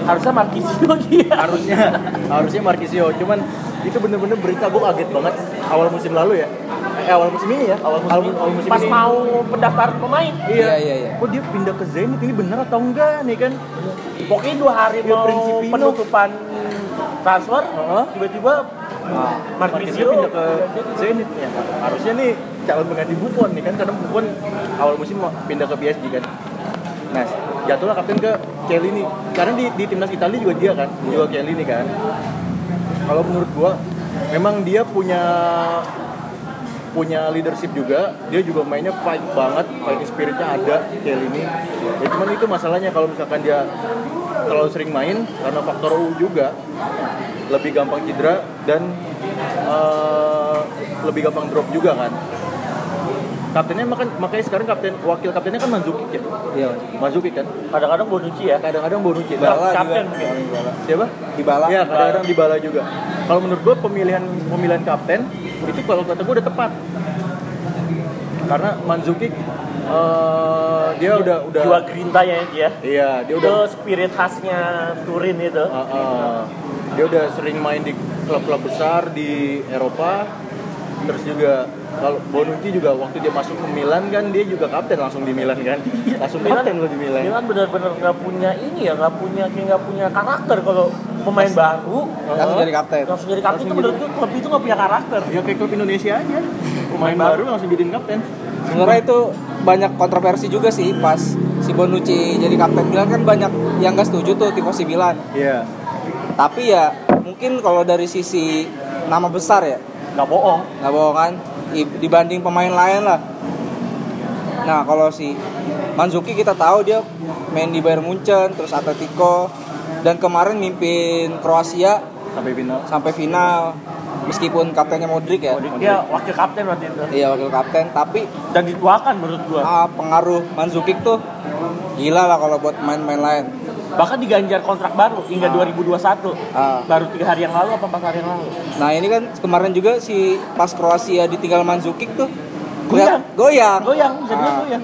Harusnya Marquisio dia. harusnya harusnya Marquisio. Cuman itu bener-bener berita gue kaget banget awal musim lalu ya. Eh, awal musim ini ya. Awal musim, Awal ini, awal musim Pas ini mau pendaftar pemain. Iya, iya, iya. kok dia pindah ke Zenit? Ini bener atau enggak nih kan? Pokoknya dua hari Ya, mau Principino. penutupan transfer, Heeh. tiba-tiba Nah, Marquisio pindah ke Zenit. Ya harusnya nih calon pengganti Buffon nih kan? Karena Buffon awal musim mau pindah ke PSG kan? Nah jatuhlah kapten ke Chiellini karena di, di timnas Italia juga dia kan juga Chiellini kan. Kalau menurut gua memang dia punya punya leadership juga. Dia juga mainnya fight banget fighting spiritnya ada Chiellini ya cuman itu masalahnya kalau misalkan dia terlalu sering main karena faktor U juga lebih gampang cedera dan eh, lebih gampang drop juga kan kaptennya makan makanya sekarang kapten wakil kaptennya kan Manzukic ya iya. Manzukic kan kadang-kadang Bonucci ya. kadang-kadang Bonucci Dybala Kapten juga. siapa Dybala. Iya, kadang-kadang Dybala juga. Kalau menurut gue pemilihan pemilihan kapten itu kalau kata gue udah tepat. Karena Manzukic eh, dia udah udah Jiwa grinta ya dia. Iya, dia Itu udah spirit khasnya Turin itu. eh, eh, dia udah sering main di klub-klub besar di Eropa. Terus juga kalau Bonucci juga waktu dia masuk ke Milan kan dia juga kapten langsung di Milan kan. Langsung kapten lo di Milan. Milan benar-benar nggak punya ini ya, nggak punya nggak punya karakter kalau pemain baru Langsung jadi kapten. langsung jadi kapten itu Langsung menurut gue klub itu nggak punya karakter. Ya kayak klub Indonesia aja. Pemain baru langsung jadiin kapten. Sebenarnya itu banyak kontroversi juga sih pas si Bonucci jadi kapten Milan kan banyak yang gak setuju tuh tifosi Milan. Iya. Tapi ya mungkin kalau dari sisi nama besar ya Nggak bohong. nggak bohong kan dibanding pemain lain lah. Nah kalau si Manzuki kita tahu dia main di Bayern Munchen terus Atletico dan kemarin mimpin Kroasia Sampai final. sampai final meskipun kaptennya Modric ya. Dia wakil kapten waktu itu. Iya wakil kapten tapi Dan dituakan menurut gua. ah, pengaruh Manzukic tuh gila lah kalau buat main-main lain. Bahkan diganjar kontrak baru hingga 2021. Ah. Baru tiga hari yang lalu apa empat hari yang lalu? Nah ini kan kemarin juga si pas Kroasia ditinggal Manzukic tuh Goyang. goyang. Goyang, bisa Ah. goyang.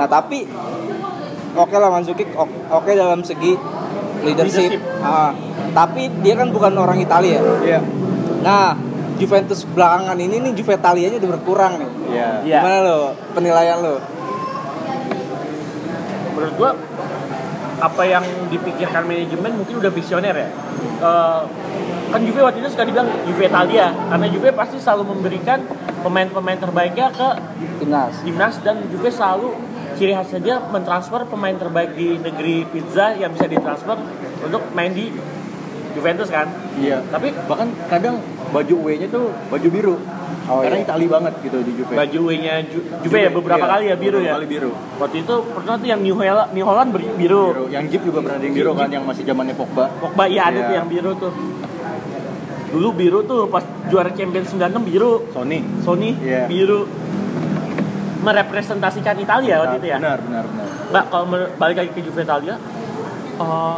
Nah tapi oke lah Manzukic oke, oke dalam segi leadership. Leadership. Ah, tapi dia kan bukan orang Italia. Iya. Nah Juventus belakangan ini nih Juve Italianya udah berkurang nih. Iya. Iya. Gimana lo penilaian lo? menurut gua apa yang dipikirkan manajemen mungkin udah visioner ya Eh, kan Juve waktu itu suka dibilang Juve Italia karena Juve pasti selalu memberikan pemain-pemain terbaiknya ke timnas timnas dan Juve selalu ciri khas saja mentransfer pemain terbaik di negeri pizza yang bisa ditransfer untuk main di Juventus kan Iya. tapi Bahkan kadang baju W-nya tuh baju biru. Oh, Karena iya. Itali banget gitu di Juve. baju W-nya Ju- Juve ya beberapa Iya, kali ya biru beberapa ya kali biru. waktu itu pernah tuh yang New Holland, New Holland biru, Biru. Yang Jeep juga pernah ada yang biru kan yang masih zamannya Pogba. Pogba iya ada Iya. tuh yang biru tuh dulu biru tuh pas juara Champions 96 biru Sony. Sony Iya. biru merepresentasikan Italia waktu itu ya Benar, benar, benar. Mbak, kalau balik lagi ke Juve Italia, eh,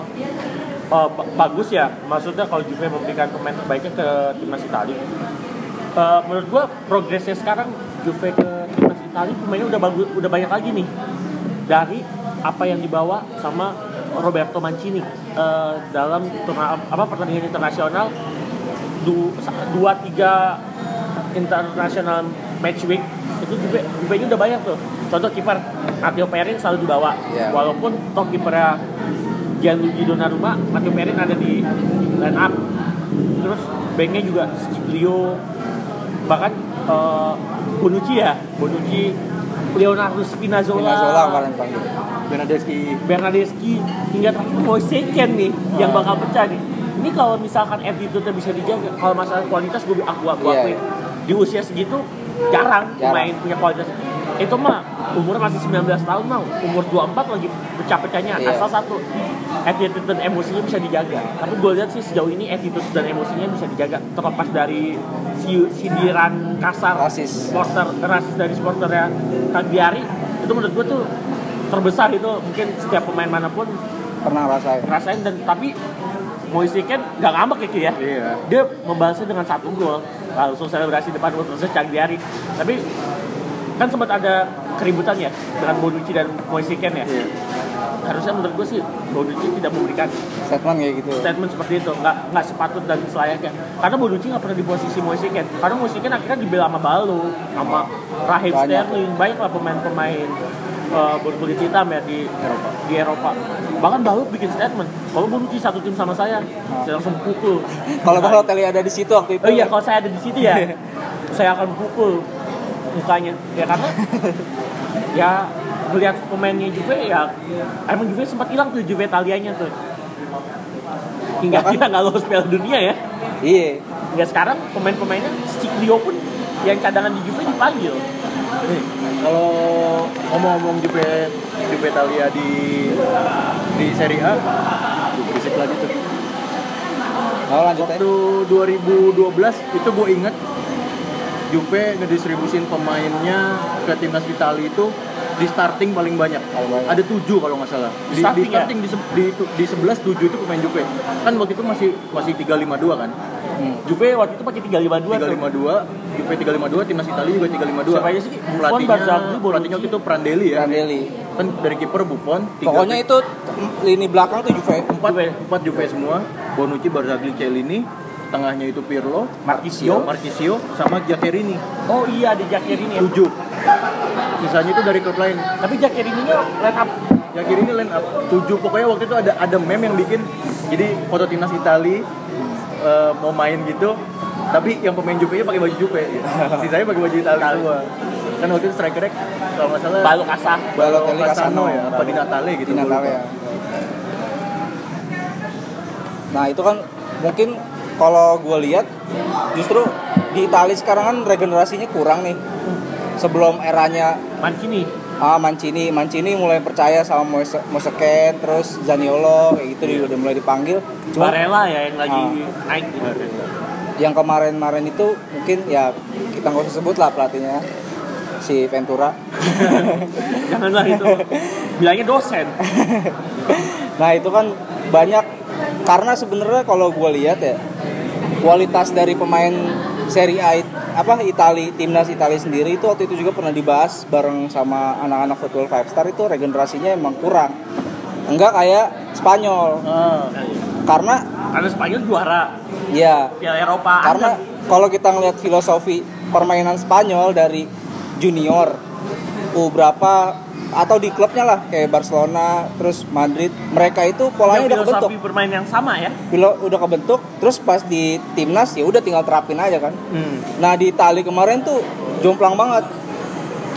ba- bagus ya. Maksudnya kalau Juve memberikan pemain terbaiknya ke timnas Italia. Eh, menurut gua progresnya sekarang Juve ke timnas Italia pemainnya udah bagus, udah banyak lagi nih. Dari apa yang dibawa sama Roberto Mancini. Eh, dalam turna apa pertandingan internasional du, dua tiga international match week itu juga juga udah banyak tuh. Contoh kiper Matteo Perin selalu dibawa. Iya. walaupun toh kipernya Gianluigi Donnarumma Matteo Perin ada di line up. Terus backnya juga Sciglio bahkan eh, Bonucci ya Bonucci Leonardo Spinazzola, Spinazzola kemarin panggil Bernadeschi Bernadeschi hingga terakhir Moiseken nih yang bakal pecah nih. Ini kalau misalkan attitude-nya bisa dijaga, kalau masalah kualitas gue aku aku Iya, akuin. Di usia segitu jarang, Jarang. main punya kualitas. Itu mah umurnya masih 19 tahun mah, umur 24 lagi pecah-pecahnya. Iya. Asal satu attitude dan emosinya bisa dijaga. Tapi gue lihat sih sejauh ini attitude dan emosinya bisa dijaga terlepas dari sindiran kasar Rasis. supporter rasis dari supporternya Cagliari itu menurut gue tuh terbesar itu. Mungkin setiap pemain mana pun pernah rasain rasain dan tapi Moise kan nggak ngambek ya Ki ya? Iya. dia membalasnya dengan satu gol. Langsung selebrasi depan ultrasnya Cagliari tapi kan sempat ada keributan ya dengan Bonucci dan Moise Ken ya? Iya. Harusnya menurut gue sih Bonucci tidak memberikan statement kayak gitu. statement seperti itu. Nggak nggak sepatut dan selayaknya. Karena Bonucci nggak pernah di posisi Moise Ken karena Moise Ken akhirnya dibela sama Balo sama Raheem Banyak. Sterling. Banyak lah pemain-pemain uh, berkulit hitam ya di Eropa. Di Eropa. Bahkan Balo bikin statement kalau Bonucci satu tim sama saya. Saya langsung pukul. Kalau kalau Teli ada di situ waktu itu. Oh iya kalau saya ada di situ ya saya akan pukul mukanya. Ya karena ya melihat pemainnya juga ya emang Juve sempat hilang tuh Juve Italianya tuh. Hingga Bahkan- kita nggak lolos Piala Dunia ya. Iya. Hingga sekarang pemain-pemainnya Sciglio pun yang cadangan di Juve dipanggil. Nih, kalau ngomong-ngomong Juve Juve Italia di di Serie A, tuh, berisik lagi tuh. mau lanjut Waktu 2012 itu gue inget Juve ngedistribusin pemainnya ke timnas Italia itu di starting paling banyak. Banyak. Ada tujuh kalau nggak salah. Di, di Starting ya? starting di, se- di, di 11 tujuh itu pemain Juve. Kan waktu itu masih masih 352 kan. Hmm. Juve waktu itu pakai 352 tuh 352, Juve 352, timnas Italia juga 352. Siapa aja sih? Buffon, Barzagli, pelatihnya waktu itu Prandelli ya. Prandelli Kan dari kiper Buffon, tiga- pokoknya itu lini belakang tuh Juve empat, Juve. empat Juve semua. Bonucci, Barzagli, Chiellini, tengahnya itu Pirlo, Marchisio. Marchisio, sama Giaccherini. oh iya di ya Tujuh. Sisanya itu dari klub lain. tapi Giaccherini nya line up Giaccherini line up tujuh. Pokoknya waktu itu ada ada meme yang bikin jadi foto timnas Itali eh, mau main gitu. Tapi yang pemain Juve nya pakai baju Juve. Gitu. Sisanya pakai baju Itali semua. Kan waktu itu strikernya kalau nggak salah Balo Casa Balotelli Casano ya, apa di Natale gitu. di gua Natal lupa. ya nah itu kan mungkin kalau gue lihat justru di Italia sekarang kan regenerasinya kurang nih. Sebelum eranya Mancini. Ah Mancini. Mancini mulai percaya sama Moise Moiseken terus Zaniolo kayak gitu dia udah mulai dipanggil. Cuma Barella ya yang lagi Ah. naik gitu. yang kemarin-kemarin itu mungkin ya kita nggak usah sebut lah pelatihnya si Ventura. Janganlah itu. Bilangnya dosen. Nah itu kan banyak. Karena sebenarnya kalau gue lihat ya kualitas dari pemain Serie A apa Itali timnas Italia sendiri itu waktu itu juga pernah dibahas bareng sama anak-anak football five star itu regenerasinya emang kurang. Enggak kayak Spanyol. Ah, karena karena Spanyol juara. Ya Piala Eropa karena kalau kita ngelihat filosofi permainan Spanyol dari junior U berapa atau di klubnya lah kayak Barcelona terus Madrid mereka itu polanya udah kebentuk filosofi bermain yang sama ya. Pilo udah kebentuk terus pas di timnas ya udah tinggal terapin aja kan Hmm. nah di Itali kemarin tuh jomplang banget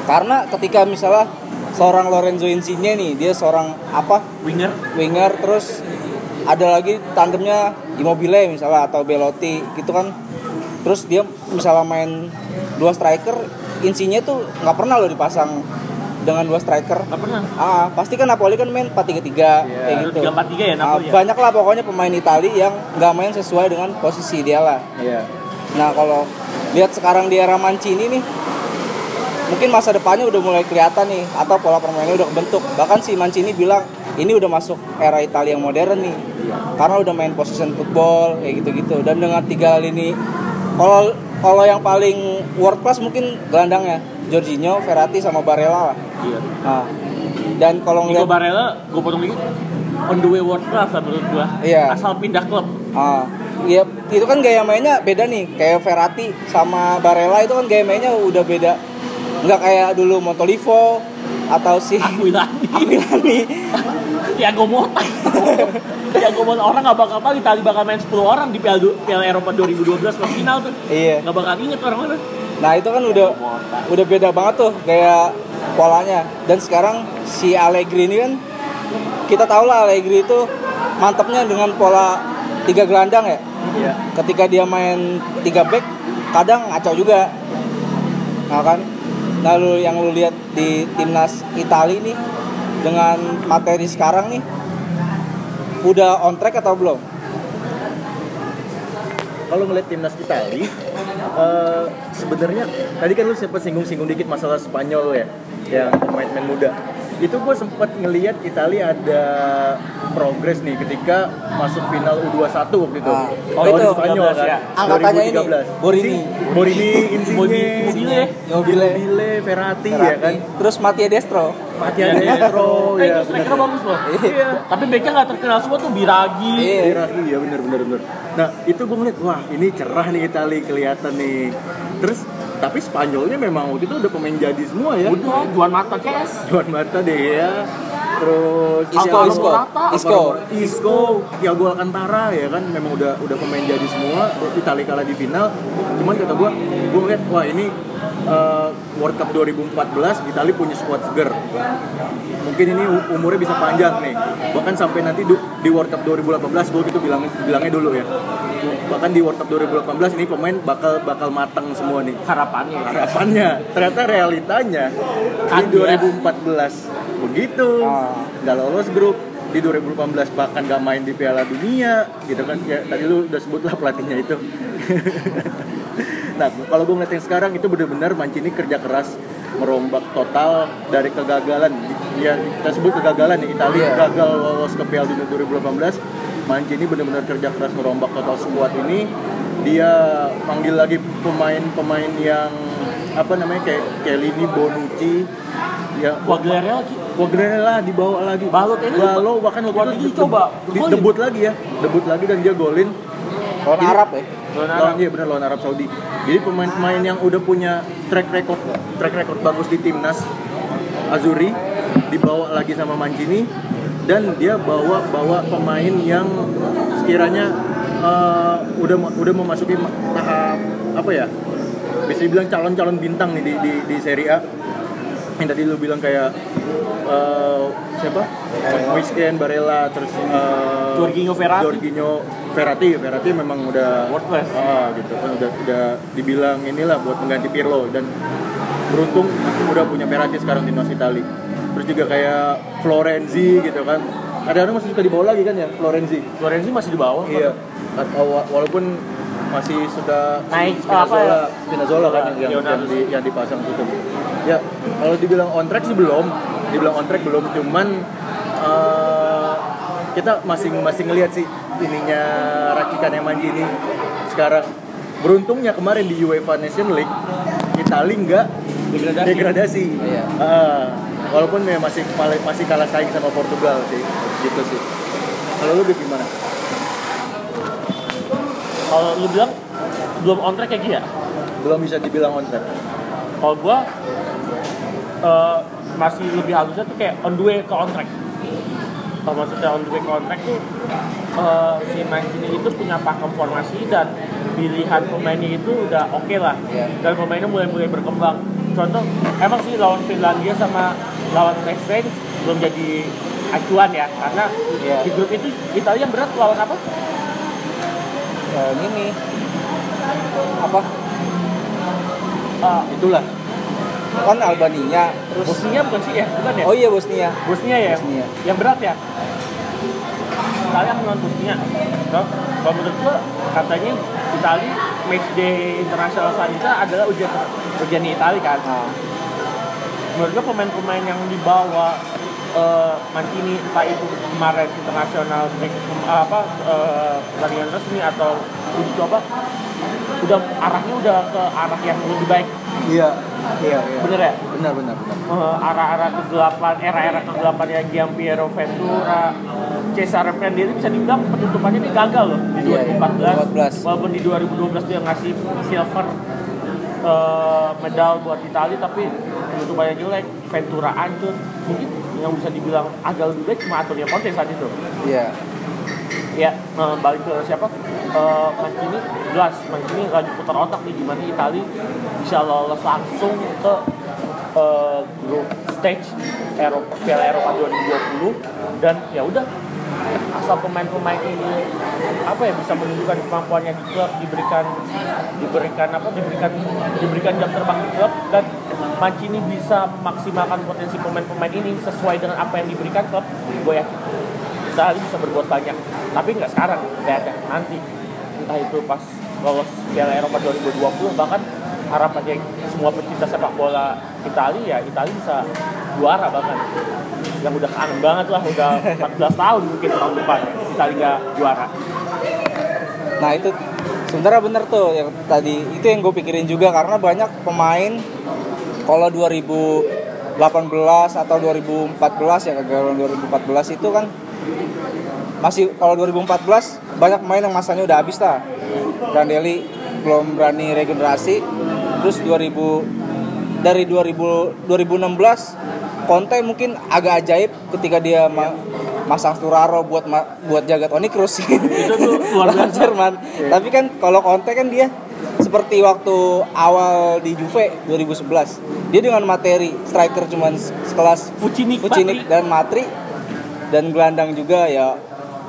karena ketika misalnya seorang Lorenzo Insigne nih dia seorang apa Winger. winger terus ada lagi tandemnya Immobile misalnya atau Belotti gitu kan terus dia misalnya main dua striker Insigne tuh nggak pernah loh dipasang dengan dua striker. Gak pernah. ah pasti kan Napoli kan main 4-3-3 kayak gitu. 3-4-3 ya Ah, Napoli ya. banyak lah pokoknya pemain Itali yang nggak main sesuai dengan posisi dia lah. Iya. nah kalau lihat sekarang di era Mancini nih mungkin masa depannya udah mulai kelihatan nih atau pola permainannya udah kebentuk. Bahkan si Mancini bilang ini udah masuk era Italia yang modern nih karena udah main position football kayak gitu-gitu. Dan dengan tiga lini kalau kalau yang paling world class mungkin gelandangnya Jorginho, Verratti sama Barella lah. Iya. Nah, dan kalau Nico ngeliat Barella, gue potong dikit. On the way world class lah menurut gua. Iya. Asal pindah klub. Ah, iya, itu kan gaya mainnya beda nih. Kayak Verratti sama Barella itu kan gaya mainnya udah beda. Nggak kayak dulu Montolivo atau si Aquilani. Aquilani. Thiago Motta. Thiago Motta orang nggak bakal tahu Itali bakal main 10 orang di Piala, Piala Eropa 2012 ke final tuh. Iya. Nggak bakal inget orang-orang. Nah itu kan udah udah beda banget tuh kayak polanya. Dan sekarang si Allegri ini kan kita tahu lah Allegri itu mantapnya dengan pola tiga gelandang ya. Iya. Ketika dia main tiga back kadang ngaco juga. Nah kan. Lalu yang lu lihat di timnas Italia nih dengan materi sekarang nih udah on track atau belum? Kalau ngeliat timnas Itali, eh, sebenarnya tadi kan lu sempat singgung-singgung dikit masalah Spanyol ya, yang pemain-pemain muda. Itu gue sempat ngeliat Italia ada progres nih ketika masuk final U21 waktu itu. Ah. Oh, itu, Spanyol 13 kan. ya. Angkatannya ini, 2013. Borini. Borini, Insigne, Borini, Immobile. Immobile. Immobile, Verratti, ya kan. Terus Mattia Destro. Mattia Destro Eh, ya. itu striker bagus loh. Iya. Tapi backnya nggak terkenal semua tuh Biragi. Iya. Iraki ya bener bener bener. Nah itu gue ngeliat wah ini cerah nih Itali kelihatan nih. Terus tapi Spanyolnya memang waktu itu udah pemain jadi semua ya. Udah, Juan Mata Kes. Juan Mata deh ya. Terus Isco? Isco. Isco. Isco, Thiago Alcantara ya kan memang udah udah pemain jadi semua. Itali kalah di final. Cuman kata gue, gue ngeliat wah ini eh, World Cup 2014 Itali punya squad seger. Mungkin ini umurnya bisa panjang nih. Bahkan sampai nanti di World Cup 2018 gue gitu bilangnya bilangnya dulu ya. Bahkan di World Cup 2018 ini pemain bakal bakal matang semua nih. Harapannya. harapannya. Ternyata realitanya di Kaget. 2014 begitu. Ah. nggak lolos grup. Di 2018 bahkan nggak main di Piala Dunia gitu kan. Ya tadi lu udah sebut lah pelatihnya itu. Nah kalau gue ngeliat yang sekarang itu benar-benar Mancini kerja keras merombak total dari kegagalan. Ya kita sebut kegagalan ya Italia Iya. gagal lolos ke Piala Dunia 2018 Mancini benar-benar kerja keras merombak total squad ini. Dia panggil lagi pemain-pemain yang apa namanya kayak Kelini, Bonucci. Ya Quagliarella lagi. Quagliarella dibawa lagi. Balot ini Balo bahkan waktu itu coba, di- golin. debut lagi ya. Debut lagi dan dia golin. Lawan Arab ya. Lawan iya benar lawan Arab Saudi. Jadi pemain-pemain yang udah punya track record track record bagus di timnas Azuri dibawa lagi sama Mancini dan dia bawa bawa pemain yang sekiranya eh, udah udah memasuki ma- tahap apa ya bisa dibilang calon-calon bintang nih di di, di Serie A. Yang tadi lu bilang kayak eh, siapa? Moisken Barella terus eh, Jorginho Verratti. Jorginho Verratti Verratti memang udah World class. ah, gitu kan. Udah udah dibilang inilah buat mengganti Pirlo. Dan beruntung udah punya Verratti sekarang timnas Itali terus juga kayak Florenzi gitu kan. Ada orang masih suka dibawa lagi kan ya Florenzi? Florenzi masih di bawah. iya. Atau wa- walaupun masih sudah Naik, Spinazzola, apa ya? Spinazzola kan yang, yang, yang, di- yang dipasang gitu ya kalau dibilang on track sih belum. Dibilang on track belum cuman eh, kita masih masih ngelihat sih ininya racikan yang Mancini sekarang. Beruntungnya kemarin di UEFA Nation League Itali nggak Degradasi. degradasi. Iya. Ah, walaupun ya masih masih kalah saing sama Portugal sih. Gitu sih. Kalau lu gimana? Kalau lu bilang belum on track kayak gini ya? belum bisa dibilang on track. Kalau gua eh, masih lebih halusnya tuh kayak on the way ke on track. Kalau maksudnya on the way ke on track tuh eh, si Mancini itu punya pakem formasi dan pilihan pemainnya itu udah oke lah. Iya. dan pemainnya mulai mulai berkembang. Contoh emang sih lawan Finlandia sama lawan Liechtenstein belum jadi acuan ya karena Iya. di grup itu Italia berat lawan apa? Ya, ini apa? Eh, Itulah. Kan Albania, terus Bosnia bukan sih ya? Bukan ya? Oh iya Bosnia. Bosnia ya? Bosnia. Yang berat ya? Italia melawan Bosnia. So, kalau menurut gua katanya Italia match day internasional selanjutnya adalah ujian ujian Italia kan. Nah, Menurut gua pemain-pemain yang dibawa eh Mancini entah itu kemarin internasional apa eh, pertandingan resmi atau uji coba udah arahnya udah ke arah yang lebih baik Iya. Iya, iya. bener ya Benar, benar, benar. Eh, arah-arah kegelapan era-era kegelapan yang Giampiero Ventura Cesare Prandelli bisa dibilang penutupannya ini gagal loh di Iya, iya. 2014 2014. walaupun di 2012 dia ngasih silver eh, medal buat Italia tapi penutupannya jelek Ventura hancur mungkin yang bisa dibilang agak lebih baik cuma Antonio Conte saat itu. Iya. ya eh, balik ke siapa? Eh, Mancini jelas Mancini lagi putar otak nih gimana Italia bisa lolos langsung ke eh, grup stage Eropa Piala Eropa 2020 dan ya udah asal pemain-pemain ini apa ya bisa menunjukkan kemampuannya di klub diberikan diberikan apa diberikan diberikan jam terbang di klub dan Mancini bisa memaksimalkan potensi pemain-pemain ini sesuai dengan apa yang diberikan klub gue yakin Italia bisa berbuat banyak. Tapi nggak sekarang ada nanti. Entah itu pas lolos Piala Eropa 2020 bahkan harapannya semua pecinta sepak bola Italia ya Italia bisa juara bahkan yang udah kangen banget lah udah 14 tahun mungkin tahun depan Italia juara Nah itu sebenarnya bener tuh yang tadi itu yang gue pikirin juga karena banyak pemain kalau 2018 atau 2014 ya kegagalan 2014 itu kan masih kalau 2014 banyak pemain yang masanya udah habis lah. Prandelli belum berani regenerasi. Terus 2000 dari 2000 2016 Conte mungkin agak ajaib ketika dia ma- masang Sturaro buat ma- buat jaga Toni Kroos. itu tuh luar biasa Jerman. Tapi kan kalau Conte kan dia seperti waktu awal di Juve 2011. Dia dengan materi striker cuman sekelas Pucini Pucini dan Matri dan gelandang juga ya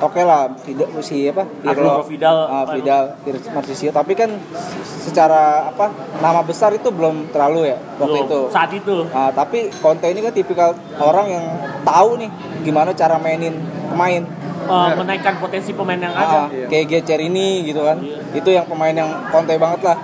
oke lah Vida- si apa? Arturo Vidal. ah, Vidal Marcisio. Tapi kan secara apa nama besar itu belum terlalu ya waktu Belum, itu. Saat itu. Nah, tapi Conte ini kan tipikal orang yang tahu nih gimana cara mainin pemain. Eh, menaikkan potensi pemain yang ada. Ah, kayak Gecer ini gitu kan. Itu yang pemain yang Conte banget lah.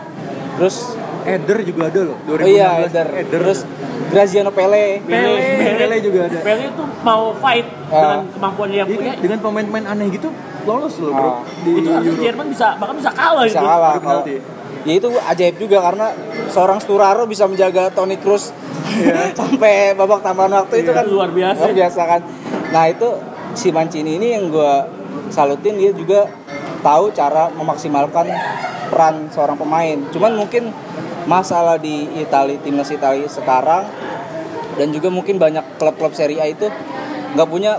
Terus Eder juga ada loh. oh iya 2016 Eder Eder. terus Graziano Pele Pele, Pele juga ada. Pele itu mau fight Ah. dengan kemampuan yang punya dengan pemain-pemain aneh gitu lolos loh bro Ah. di itu Euro. Jerman bisa bahkan bisa kalah bisa itu. kalah kalau penalti. ya itu ajaib juga karena seorang Sturaro bisa menjaga Toni Kroos sampai babak tambahan waktu itu Iya, kan luar biasa. luar biasa kan nah itu si Mancini ini yang gue salutin dia juga tahu cara memaksimalkan peran seorang pemain cuman mungkin masalah di Italia timnas Italia sekarang. Dan juga mungkin banyak klub-klub Serie A itu nggak punya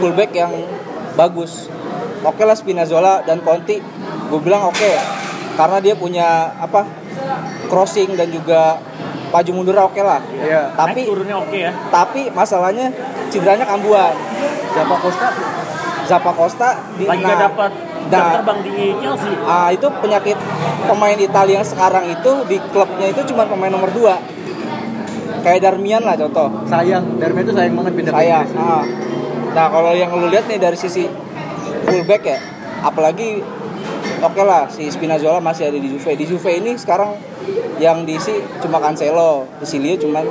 fullback yang bagus. Oke lah Spinazzola dan Conti gue bilang oke. Karena dia punya apa crossing dan juga maju mundur oke lah. Iya. tapi Naik turunnya oke ya. tapi masalahnya cederanya kambuhan Siapa Costa? Zappa Costa di lagi nah, dapat nah, terbang di Chelsea ah, itu penyakit pemain Italia yang sekarang itu di klubnya itu cuma pemain nomor 2 kayak Darmian lah contoh Sayang, Darmian itu sayang banget pindah ke saya Inggris. ah. nah kalau yang lu lihat nih dari sisi fullback ya apalagi oke lah si Spinazzola masih ada di Juve di Juve ini sekarang yang diisi cuma Cancelo di Silio cuman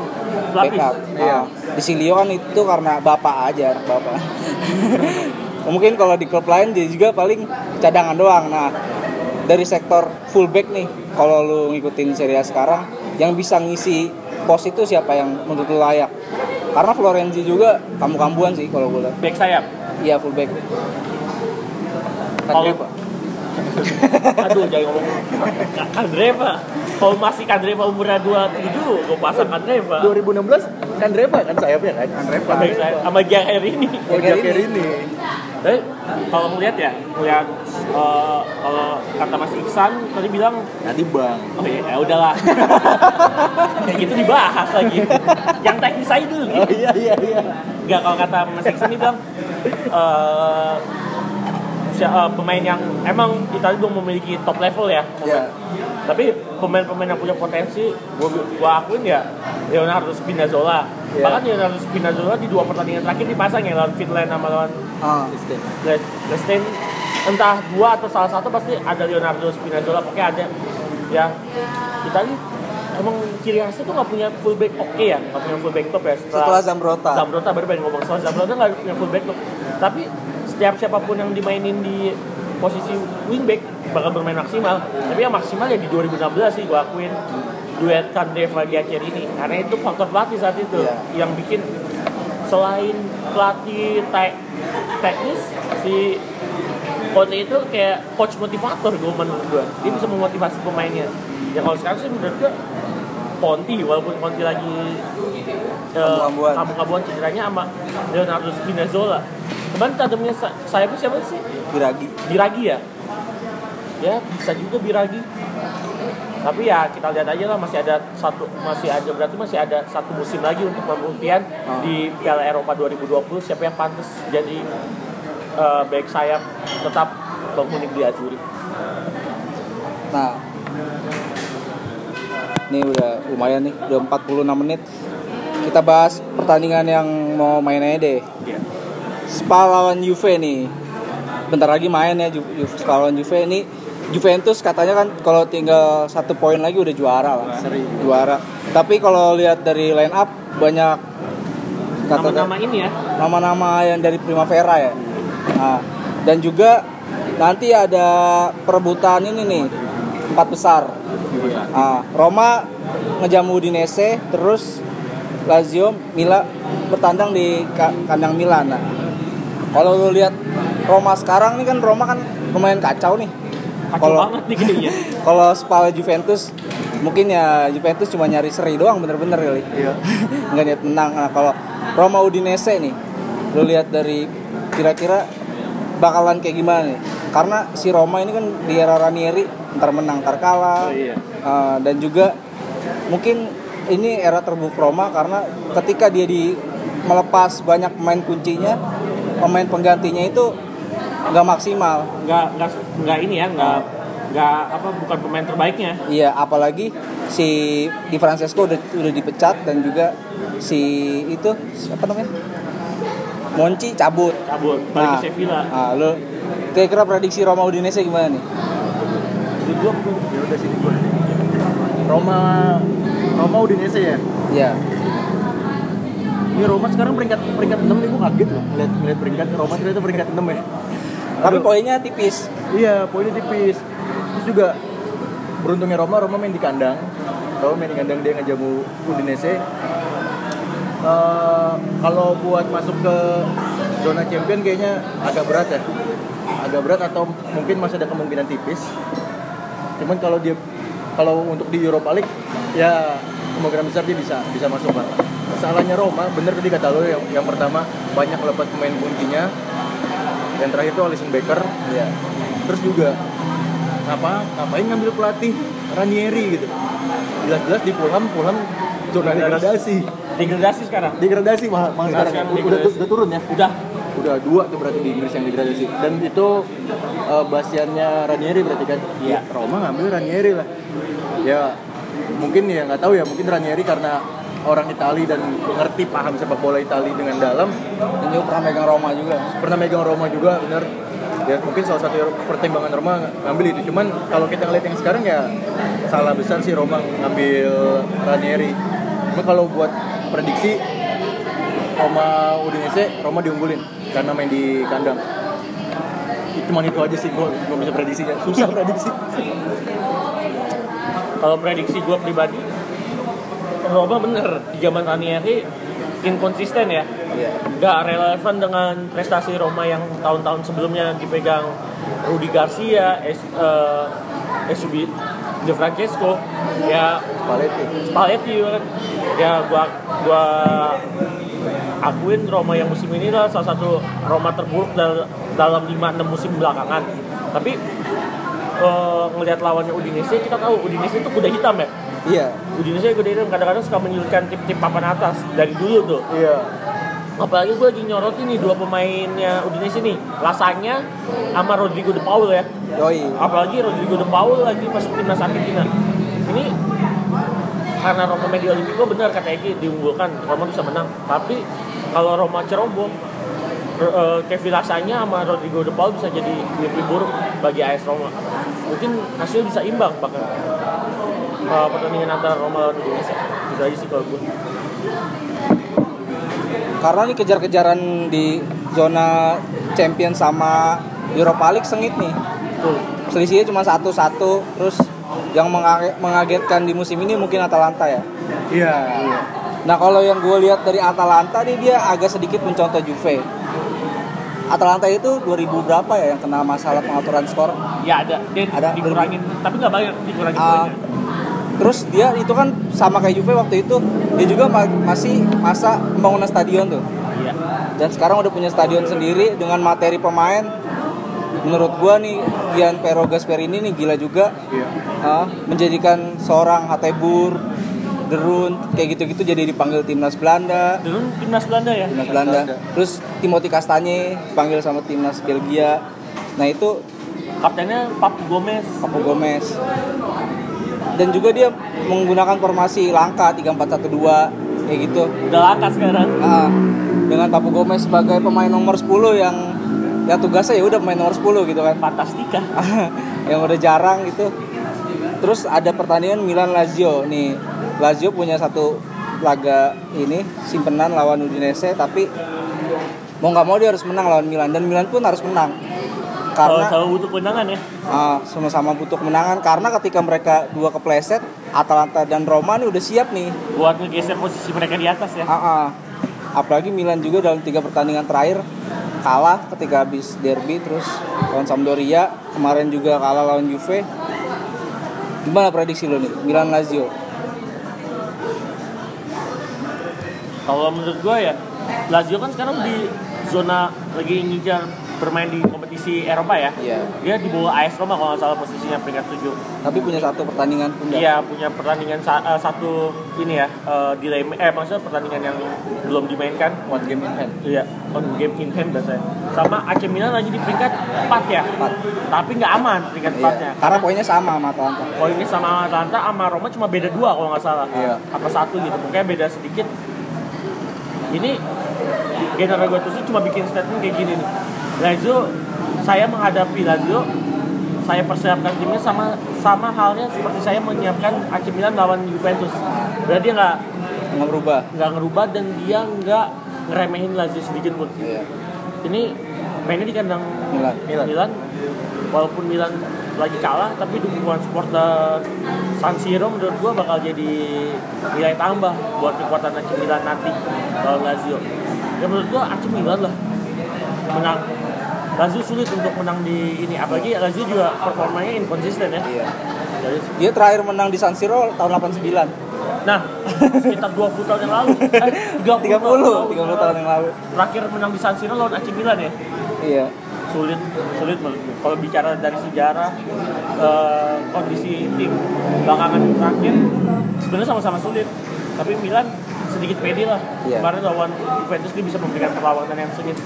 Pelapis. backup Iya. Ah, di Silio kan itu karena bapak aja anak bapak mungkin kalau di klub lain dia juga paling cadangan doang. Nah dari sektor fullback nih kalau lu ngikutin Serie A sekarang yang bisa ngisi pos itu siapa yang menurut lu layak? Karena Florenzi juga kamu-kambuan sih kalau gue lihat. Back sayap iya fullback. Kalau Aduh jangan ngomong. Kandreva. Kalau masih Kandreva umurnya 27, gue pasang Kandreva. 2016 kan Reva kan sayapnya kan? Kandreva. Sama Jair ini. Jaker ini Tapi kalau ngeliat ya, ngeliat eh, kalau kata Mas Iksan tadi bilang nanti bang Oh iya, ya udahlah. Kayak gitu dibahas lagi. Yang teknis aja dulu. oh iya iya iya Enggak kalau kata Mas Iksan ini bilang eh, si- eh, pemain yang emang Italia belum memiliki top level ya. Iya. Tapi pemain-pemain yang punya potensi, gua, gua akuin ya Leonardo Spinazzola. Iya. Bahkan Leonardo Spinazzola di dua pertandingan terakhir dipasang ya lawan Finland sama lawan. Leicester. Entah dua atau salah satu pasti ada Leonardo Spinazzola, pokoknya ada ya Italia emang ciri khasnya tuh nggak punya fullback oke ya, nggak punya fullback top ya. Setelah Zambrota. Zambrota baru pengen ngomong soal Zambrota nggak punya fullback top. Tapi setiap siapa pun yang dimainin di posisi wingback bakal bermain maksimal. Tapi yang maksimal ya di 2016 sih gua akuin duet Kandreva di akhir ini karena itu faktor pelatih saat itu Iya. yang bikin selain pelatih te- teknis si Conte itu kayak coach motivator gue menurut gue dia bisa memotivasi pemainnya ya kalau sekarang sih menurut gue Conti walaupun Conti lagi Kambuh-kambuhan. kambuh-kambuhan cederanya sama Leonardo Spinazzola kemarin tandemnya sa- sayapnya siapa sih Biragi. Biragi ya ya bisa juga Biragi tapi ya kita lihat aja lah masih ada satu masih ada berarti masih ada satu musim lagi untuk pembuktian Oh. di Piala Eropa 2020 siapa yang pantas jadi eh, back sayap tetap berkuning di Azuri Nah, ini udah lumayan nih, udah 46 menit. Kita bahas pertandingan yang mau main aja deh. Iya. Spal lawan Juve nih. Bentar lagi main ya Ju Ju- Spal lawan Juve ini. Juventus katanya kan kalau tinggal satu poin lagi udah juara lah. Seri. Juara. Tapi kalau lihat dari line up banyak kata nama-nama ini ya nama-nama yang dari Primavera ya. Nah, dan juga nanti ada perebutan ini nih empat besar. Nah, Roma ngejamu Udinese, terus Lazio, Mila bertandang di ka- kandang Milan. Nah, kalau lu lihat Roma sekarang nih kan Roma kan lumayan kacau nih. kacau Kalau banget nih kayaknya kalau Spal Juventus mungkin ya Juventus cuma nyari seri doang bener-bener kali iya nggak niat menang nah kalau Roma Udinese nih lu lihat dari kira-kira bakalan kayak gimana nih karena si Roma ini kan di era Ranieri ntar menang ntar kalah Oh, iya. Eh, dan juga mungkin ini era terburuk Roma karena ketika dia di melepas banyak pemain kuncinya pemain penggantinya itu nggak maksimal nggak nggak nggak ini ya nggak nggak apa bukan pemain terbaiknya Iya, apalagi si Di Francesco udah udah dipecat dan juga si itu siapa namanya? Monci cabut. cabut balik ke Sevilla Nah, lu kira-kira prediksi Roma Udinese gimana nih? Ya Roma Roma Udinese ya Iya. ini Roma sekarang peringkat peringkat 6 nih gua kaget loh ngeliat, ngeliat peringkat Roma ternyata peringkat 6 ya Tapi Aduh. poinnya tipis. Iya, poinnya tipis. Terus juga beruntungnya Roma, Roma main di kandang. Roma main di kandang dia ngejamu Udinese. Eh, kalau buat masuk ke zona champion kayaknya agak berat ya. Agak berat atau mungkin masih ada kemungkinan tipis. Cuman kalau dia kalau untuk di Europa League ya kemungkinan besar dia bisa bisa masuk lah. Salahnya Roma, bener tadi kata lo yang, yang pertama banyak lepas pemain kuncinya. Yang terakhir itu Alisson Becker, Iya. terus juga apa ngapain ngambil pelatih Ranieri gitu. Jelas-jelas di Fulham Fulham zona degradasi. Degradasi sekarang? Degradasi mahal Sekarang udah, udah turun ya? Udah udah dua tuh berarti di Inggris yang degradasi dan itu uh, basiannya Ranieri berarti kan? Iya. Roma ngambil Ranieri lah. Ya mungkin ya nggak tahu ya mungkin Ranieri karena orang Itali dan ngerti paham sepak bola Itali dengan dalam. Dan juga pernah megang Roma juga. pernah megang Roma juga bener ya mungkin salah satu pertimbangan Roma ngambil itu. Cuman kalau kita ngeliat yang sekarang ya salah besar sih Roma ngambil Ranieri. Cuma kalau buat prediksi Roma Udinese Roma diunggulin karena main di kandang. Cuman itu aja sih gue gue bisa prediksinya susah prediksi. Kalau prediksi gue pribadi Roma bener. Di zaman Ranieri inkonsisten ya. Iya. nggak relevan dengan prestasi Roma yang tahun-tahun sebelumnya dipegang Rudi Garcia, es, eh, Esubi De Francesco, ya. Spalletti. Spalletti kan. Ya gua gua akuin Roma yang musim ini lah salah satu Roma terburuk dal- dalam 5-6 musim belakangan. Tapi eh, ngelihat lawannya Udinese kita tahu Udinese itu kuda hitam ya. Iya. Udinese kuda hitam kadang-kadang suka menyulitkan tim-tim papan atas dari dulu tuh. iya Apalagi gue lagi nyorotin nih dua pemainnya Udinese nih, Lasanya sama Rodrigo De Paul ya. Yoi. Apalagi Rodrigo De Paul lagi masuk timnas Argentina. Ini karena Roma Media Olimpico benar kata Eki diunggulkan Roma bisa menang. Tapi kalau Roma ceroboh R- eh, Kevin Lasanya sama Rodrigo De Paul bisa jadi lebih buruk bagi AS Roma. Mungkin hasil bisa imbang bahkan eh, pertandingan antara Roma lawan Indonesia. Itu aja sih kalau gue. Karena nih kejar-kejaran di zona champion sama Europa League sengit nih. Tuh. Selisihnya cuma satu-satu. Terus yang mengage- mengagetkan di musim ini mungkin Atalanta ya. iya Nah kalau yang gue lihat dari Atalanta nih dia agak sedikit mencontoh Juve. Atalanta itu 2000 berapa ya yang kena masalah pengaturan skor? Ya ada, dia Ada, dikurangin, tapi nggak banyak dikurangin poinnya. terus dia itu kan sama kayak Juve waktu itu dia juga ma- masih masa pembangunan stadion tuh. Iya. Dan sekarang udah punya stadion sendiri dengan materi pemain. Menurut gua nih Gian Pero Gasperini nih gila juga iya ah, menjadikan seorang Hatebur, Derun kayak gitu-gitu jadi dipanggil timnas Belanda. Dulu timnas Belanda ya. timnas Belanda. Belanda. Terus Timothy Kastanye panggil sama timnas Belgia. Nah itu Kaptennya Papu Gomez. Papu Gomez. Dan juga dia menggunakan formasi langka 3412 kayak gitu. Udah langka sekarang. Ah, dengan Papu Gomez sebagai pemain nomor 10 yang ya tugasnya ya udah pemain nomor 10 gitu kan. Fantastika. yang udah jarang gitu. Terus ada pertandingan Milan Lazio nih. Lazio punya satu laga ini simpenan lawan Udinese tapi mau nggak mau dia harus menang lawan Milan. Dan Milan pun harus menang. Karena selalu butuh kemenangan ya. ah, sama-sama butuh kemenangan. Karena ketika mereka dua kepleset Atalanta dan Roma nih udah siap nih. Buat ngegeser posisi mereka di atas ya. Ah, ah. apalagi Milan juga dalam tiga pertandingan terakhir kalah ketika habis derby terus lawan Sampdoria kemarin juga kalah lawan Juve. Gimana prediksi lo nih? Milan Lazio Kalau menurut gue ya, Lazio kan sekarang di zona lagi ngejar bermain di kompetisi Eropa ya. Iya. Dia di bawah AS Roma kalau nggak salah posisinya peringkat 7. tapi punya satu pertandingan pun? Iya, punya pertandingan sa- eh, satu ini ya, eh, delay eh maksudnya pertandingan yang belum dimainkan. one game in hand Iya, on game in hand biasanya. Sama AC Milan lagi di peringkat 4 ya. Empat. Tapi nggak aman peringkat Iya. 4-nya. karena poinnya sama sama Atalanta Poinnya sama Atalanta sama Roma cuma beda dua kalau nggak salah. Iya. Apa satu gitu, pokoknya beda sedikit. Ini Gennaro Gattuso cuma bikin statement kayak gini nih. Lazio, saya menghadapi Lazio, saya persiapkan timnya sama sama halnya seperti saya menyiapkan AC Milan lawan Juventus. Berarti dia nggak nggak berubah nggak ngerubah dan dia nggak ngeremehin Lazio sedikit pun. Iya. Ini mainnya di kandang Milan. Milan. Walaupun Milan lagi kalah, tapi dukungan supporter San Siro menurut gua bakal jadi nilai tambah buat kekuatan AC Milan nanti lawan Lazio. Ya menurut gua AC Milan lah menang. Lazio sulit untuk menang di ini, apalagi Lazio juga performanya inkonsisten ya. Iya. Jadi, dia terakhir menang di San Siro tahun 89 nah, sekitar 20 tahun yang lalu, eh, 30, 30 30 tahun yang lalu Terakhir menang di San Siro lawan AC Milan ya. iya sulit sulit kalau bicara dari sejarah eh, kondisi tim belakangan terakhir sebenarnya sama-sama sulit. Tapi Milan sedikit pede lah. Iya. kemarin lawan Juventus dia bisa memberikan perlawanan yang sengit.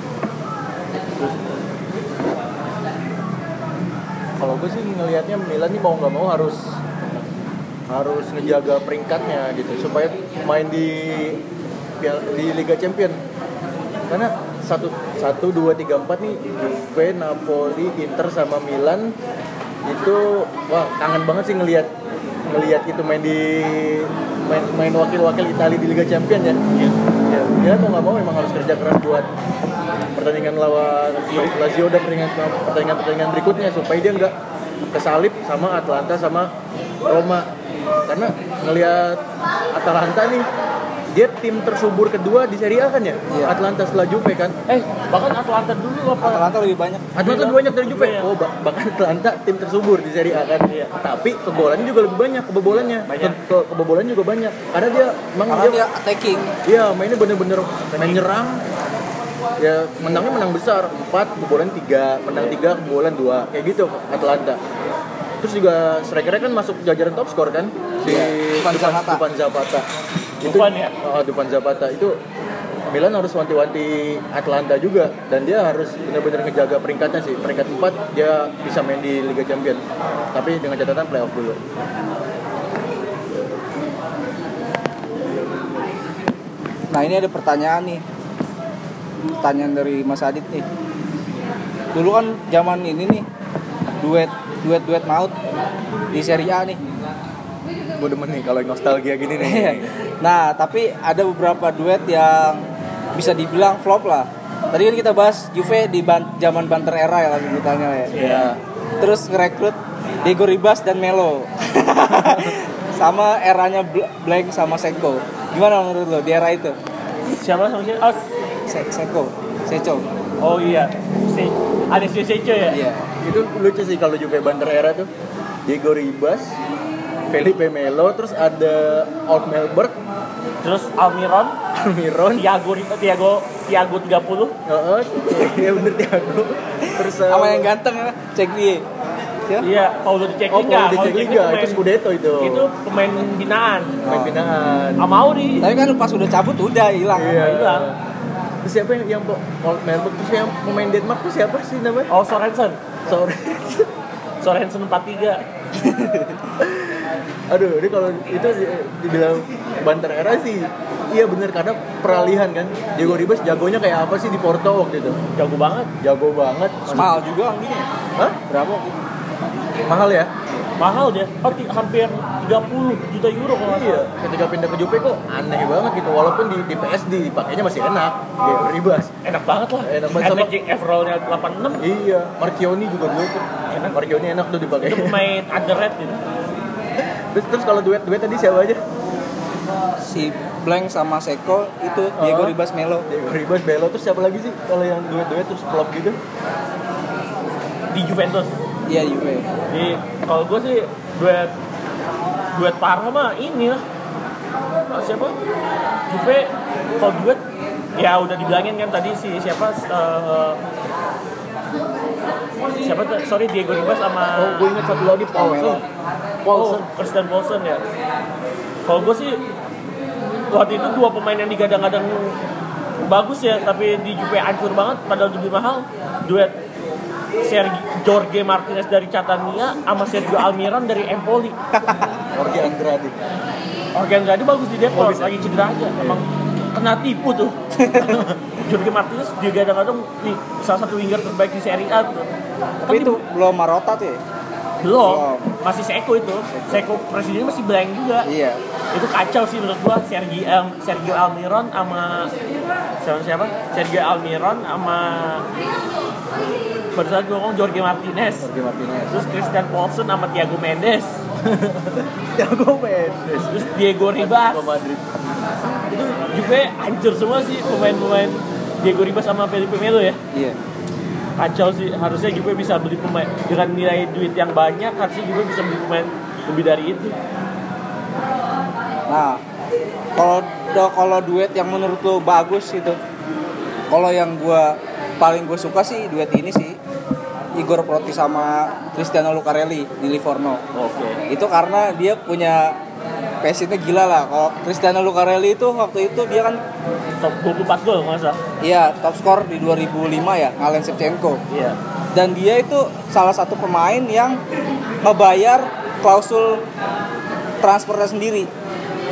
Terus, kalau gue sih ngelihatnya Milan nih mau nggak mau harus harus ngejaga peringkatnya gitu supaya main di di Liga Champion. Karena satu satu dua tiga empat nih. Juve Napoli Inter sama Milan. Itu wah kangen banget sih ngelihat ngelihat itu main di main main wakil-wakil Italia di Liga Champion ya. Ya dia mau nggak mau memang harus kerja keras buat pertandingan lawan Lazio dan pertandingan pertandingan pertandingan berikutnya supaya dia nggak kesalip sama Atlanta sama Roma. Karena ngelihat Atalanta nih dia tim tersubur kedua di Serie A kan ya Iya. Atlanta setelah Juve kan Eh, bahkan Atlanta dulu apa? Atalanta lebih banyak Atlanta lebih banyak dari Juve Iya. oh bah- bahkan Atlanta tim tersubur di Serie A kan Iya. tapi kebobolannya juga lebih banyak kebobolannya Banyak. Ke- ke- kebobolan juga banyak karena dia emang karena dia, dia attacking Iya, mainnya bener-bener main nyerang. Ya menangnya menang besar, 4, kebobolan 3, menang 3, kebobolan 2. Kayak gitu Atlanta. Terus juga strikernya kan masuk jajaran top skor kan? Si Iya, Zapata. Dufan Zapata. Dufan ya? Oh, Dufan Zapata itu Milan harus wanti-wanti Atlanta juga dan dia harus benar-benar ngejaga peringkatnya sih. Peringkat 4 dia bisa main di Liga Champions. Tapi dengan catatan playoff dulu. Nah ini ada pertanyaan nih Pertanyaan dari Mas Adit nih Dulu kan zaman ini nih Duet duet duet maut di Serie A nih Gue demen nih kalau nostalgia gini nih. Nah tapi ada beberapa duet yang bisa dibilang flop lah Tadi kan kita bahas Juve di ban- zaman banter era ya langsung ditanya ya Iya. Terus ngerekrut Diego Ribas dan Melo Sama eranya Bl- Blank sama Seko Gimana menurut lo di era itu? Siapa sama siapa? Oh, Se- Seko Seco oh iya. Si ada si Seco ya? Iya itu lucu sih kalau Juve Banter era tuh Diego Ribas Felipe Melo terus ada Old Melberg Terus Almiron, Miron Tiago Tiago Tiago 30. Heeh, iya bener Tiago terus uh, sama yang ganteng ya cek dia Siapa? Iya, Paulo di oh Cekliga. Paulo Di Cekliga itu Scudetto itu Itu pemain binaan. main binaan Amauri. tapi kan pas udah cabut udah hilang iya hilang. terus siapa yang, yang Old Melberg terus yang pemain Denmark tuh siapa sih namanya Oh, Sorensen. sorry Sorensen 43. aduh ini kalau itu di- dibilang Banter era sih iya bener karena peralihan kan Diego Ribas jagonya kayak apa sih di Porto waktu itu Jago banget. jago banget mahal juga angginya Hah? berapa waktu itu? mahal ya Mahal dia. Hampir 30 juta euro kalau Iya, ketika pindah ke Juve kok aneh banget gitu. Walaupun di, di PSD dipakainya masih enak, ya, ribas. Enak banget lah. Enak banget sama- Magic Everall-nya 86. Iya, Marchioni juga dulu tuh. Enak, Marchioni enak tuh dipakai. Itu pemain underrated gitu. Terus terus kalau duet duet tadi siapa aja? si Blank sama Seko itu Diego Oh. Ribas Melo Diego Ribas, Belo, terus siapa lagi sih kalau yang duet duet terus flop gitu? Di Juventus. iya Juve Di kalau gue sih duet duet parah mah ini lah. Ah, Siapa? Juve kalau duet ya udah dibilangin kan tadi si siapa eh, siapa tuh sorry Diego Ribas sama Oh, gue ingat satu lagi Paulson. Oh, Christian Paulson ya. Kalau gue sih waktu itu dua pemain yang digadang-gadang bagus ya, tapi di Juve hancur banget padahal lebih mahal. Duet Sergi Jorge Martinez dari Catania sama Sergio Almiron dari Empoli. Jorge Andrade. Enggak ada bagus di Depor, ya? lagi cedera aja. Emang kena tipu tuh. Jorge Martinez dia kadang-kadang nih salah satu winger terbaik di Serie A tuh. tapi itu belum Marota tuh ya belum, Belum. masih Seko itu. Seko presidennya masih blank juga. iya itu kacau sih menurut gua Sergio Al Sergio Almiron sama siapa siapa Sergio Almiron sama baru saja gua ngomong Jorge Martinez Jorge Martinez. terus Christian Paulson sama Thiago Mendes Jago Mendes. terus Diego Ribas itu juga hancur semua sih pemain-pemain Diego Ribas sama Felipe Melo ya? Iya. Kacau sih harusnya juga bisa beli pemain. Dengan nilai duit yang banyak harusnya juga bisa beli pemain lebih dari itu. Nah kalau kalau duet yang menurut lo bagus itu kalau yang gua paling gue suka sih duet ini sih Igor Proti sama Cristiano Lucarelli di Livorno. Oke. Itu karena dia punya passionnya gila lah. Kalau Cristiano Lucarelli itu waktu itu dia kan top 24 gol masa iya top skor di 2005 ya ngalahin Shevchenko iya. Dan dia itu salah satu pemain yang ngebayar klausul transfernya sendiri.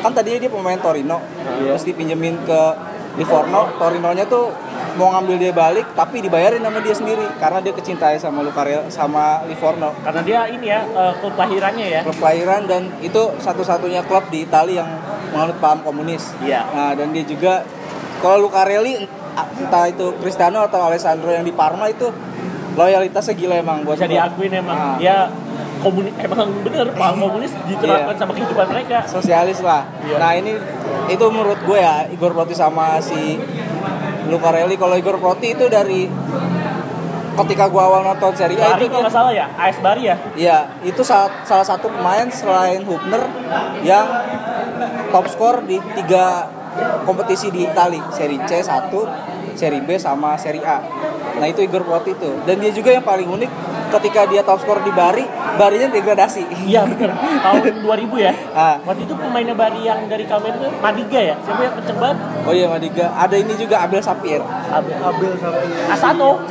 Kan tadinya dia pemain Torino. Iya. terus dipinjemin ke Livorno. Torinonya tuh mau ngambil dia balik tapi dibayarin sama dia sendiri karena dia kecintai sama Lucarelli sama Livorno karena dia ini ya eh, klub lahirannya ya klub kelahiran dan itu satu-satunya klub di Italia yang menganut paham komunis Iya. nah dan dia juga kalau Lucarelli entah itu Cristiano atau Alessandro yang di Parma itu loyalitasnya gila emang buat bisa gua. diakuin emang Nah. dia komunis emang bener paham komunis diterapkan Iya. sama kehidupan mereka sosialis lah. Iya. Nah ini itu menurut gue ya Igor Proti sama si Lucarelli. Kalau Igor Proti itu dari ketika gue awal nonton Serie A itu kalau nggak salah ya AS Bari ya Iya, itu salah, salah satu pemain selain Hubner yang top skor di tiga kompetisi di Itali, Serie C 1, Serie B sama Serie A. Nah itu Igor Proti itu. Dan dia juga yang paling unik ketika dia top skor di Bari, Barinya degradasi. iya bener tahun 2000 ya Ah. waktu itu pemainnya Bari yang dari Kamer itu Madiga ya siapa yang kenceng banget Oh iya Madiga, ada ini juga Abel Sapir. Abel, Abel Sapi. Asano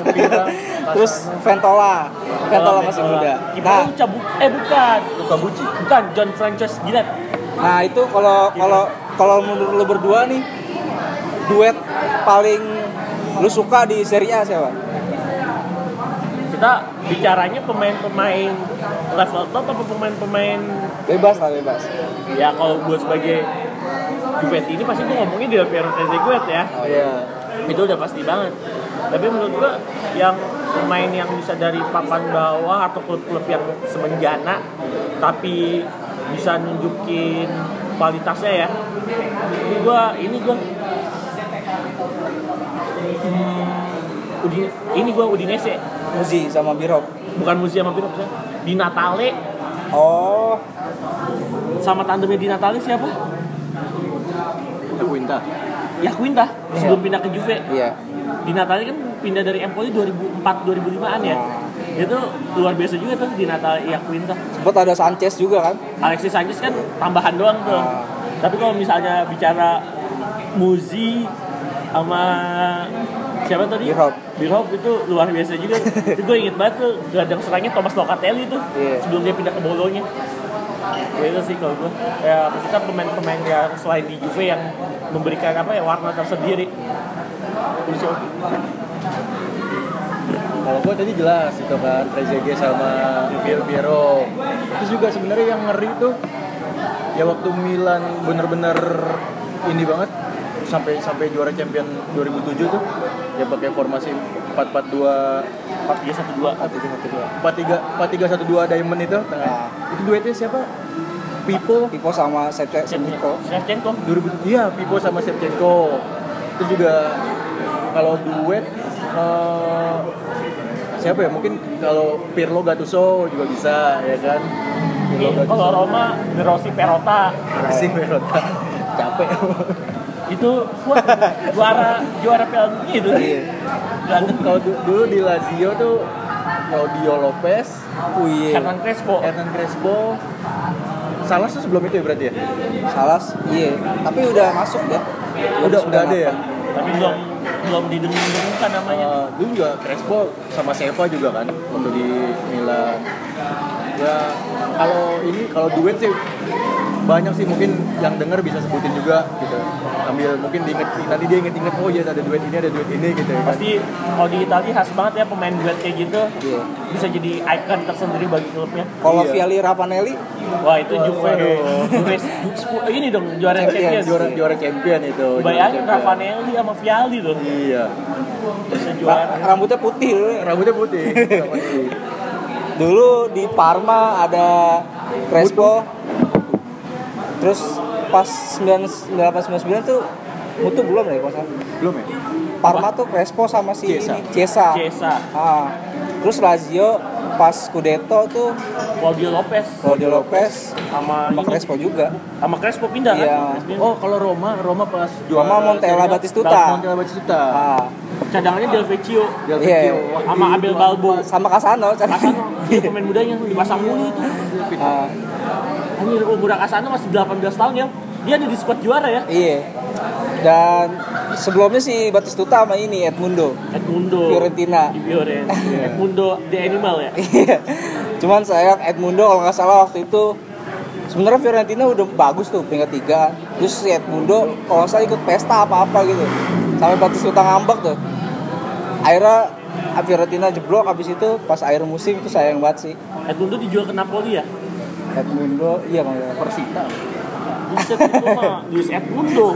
Terus Ventola, Ventola masih muda. Kipernya Nah, Luca Bu- eh bukan Luka Bucci. bukan John Francis Gillett nah itu kalau kalau kalau menurut lu berdua nih duet paling lu suka di Serie A siapa? Kita bicaranya pemain-pemain level top apa pemain-pemain Bebas lah bebas. ya kalau buat sebagai Juventus ini pasti gue ngomongnya di Piero Trezeguet ya Oh Iya. itu udah pasti banget tapi menurut gue yang pemain yang bisa dari papan bawah atau klub-klub yang semenjana tapi bisa nunjukin kualitasnya ya ini gue ini gue hmm, Udin, ini gue Udinese Muzi sama Birok. bukan museum sama Pirop di Natale Oh, sama tandemnya di Natale siapa? Quinta. Ya Quinta sebelum pindah ke Juve iya. di Natale kan pindah dari Empoli 2004 2005an ya itu luar biasa juga tuh di Natale ya Quinta Sempat ada Sanchez juga kan? Alexis Sanchez kan tambahan doang tuh Ah. tapi kalau misalnya bicara Muzi sama siapa tadi? Birhop. Birhop itu luar biasa juga itu gue inget banget tuh gelandang serangnya Thomas Locatelli tuh Iya. sebelum dia pindah ke Bolonya ya itu sih kalau gue ya maksudnya pemain-pemain yang selain di Juve yang memberikan apa ya warna tersendiri ya, Kalau gue tadi jelas itu kan Trezeguet sama Piero Piero. Terus juga sebenarnya yang ngeri tuh ya waktu Milan bener-bener ini banget sampai sampai juara champion 2007 tuh ya pakai formasi 442 4-3-1-2 43 4312 diamond itu. Tengah. Nah. Itu duetnya siapa? Pipo. Pipo sama Shevchenko. Shevchenko 2000 iya Pipo sama Shevchenko itu juga kalau duet eh, siapa ya? Mungkin kalau Pirlo Gattuso juga bisa ya kan? Pirlo Iya, kalau Roma De Rossi Perota. Sih Perota. Capek itu wah, juara juara Piala Dunia itu Iya. Kalau du- dulu di Lazio tuh Claudio Lopez Oh iya. Hernan Crespo Hernan Crespo Salah tuh sebelum itu ya berarti ya Salas, iya. Tapi udah masuk ya. udah udah ada ya tapi belum belum didengung-dengungkan namanya Eh, dulu juga Crespo sama Seva juga kan waktu di Milan ya kalau ini kalau duet sih banyak sih mungkin yang denger bisa sebutin juga gitu ambil mungkin diinget nanti dia inget-inget oh iya ada duet ini ada duet ini gitu ya kan pasti kalau di Italia khas banget ya pemain duet kayak gitu Iya. bisa jadi icon tersendiri bagi klubnya Kalau Iya. Viali Ravanelli, wah itu Juve Waduh. Juve Juve- ini dong juara Champions. Champions juara juara champion itu bayangin champion. Ravanelli sama Vialli tuh iya bisa ra- juara rambutnya putih ya. rambutnya putih. Dulu di Parma ada Crespo. Terus pas 9899 tuh Mutu belum deh kalau belum ya Parma tuh Crespo sama si Chiesa. ini, Chiesa. Chiesa Ah. Terus Lazio pas Scudetto tuh Claudio Lopez Claudio Lopez sama sama Crespo juga. sama Crespo pindah Iya. kan oh kalau Roma Roma pas Roma Montella Batistuta. Montella Batistuta Ah. Cadangannya Del Vecchio Del Iya. Vecchio. sama Abel Balbo Sama Casano. Kasano dia pemain mudanya dipasang mulu itu Ah, Anjir umur Kasano masih 18 tahun ya dia ada di squad juara ya iya. Dan sebelumnya si Batistuta sama ini Edmundo. Edmundo Fiorentina. di Fiorentina Edmundo the animal ya Iya. Cuman sayang Edmundo kalau nggak salah waktu itu sebenarnya Fiorentina udah bagus tuh peringkat tiga. Terus si Edmundo kalau salah ikut pesta apa apa gitu. Sampai Batistuta ngambek tuh. Akhirnya Fiorentina jeblok habis itu pas akhir musim itu sayang banget sih. Edmundo dijual ke Napoli ya Edmundo iya bang. Persita Buset itu mah Luis Edmundo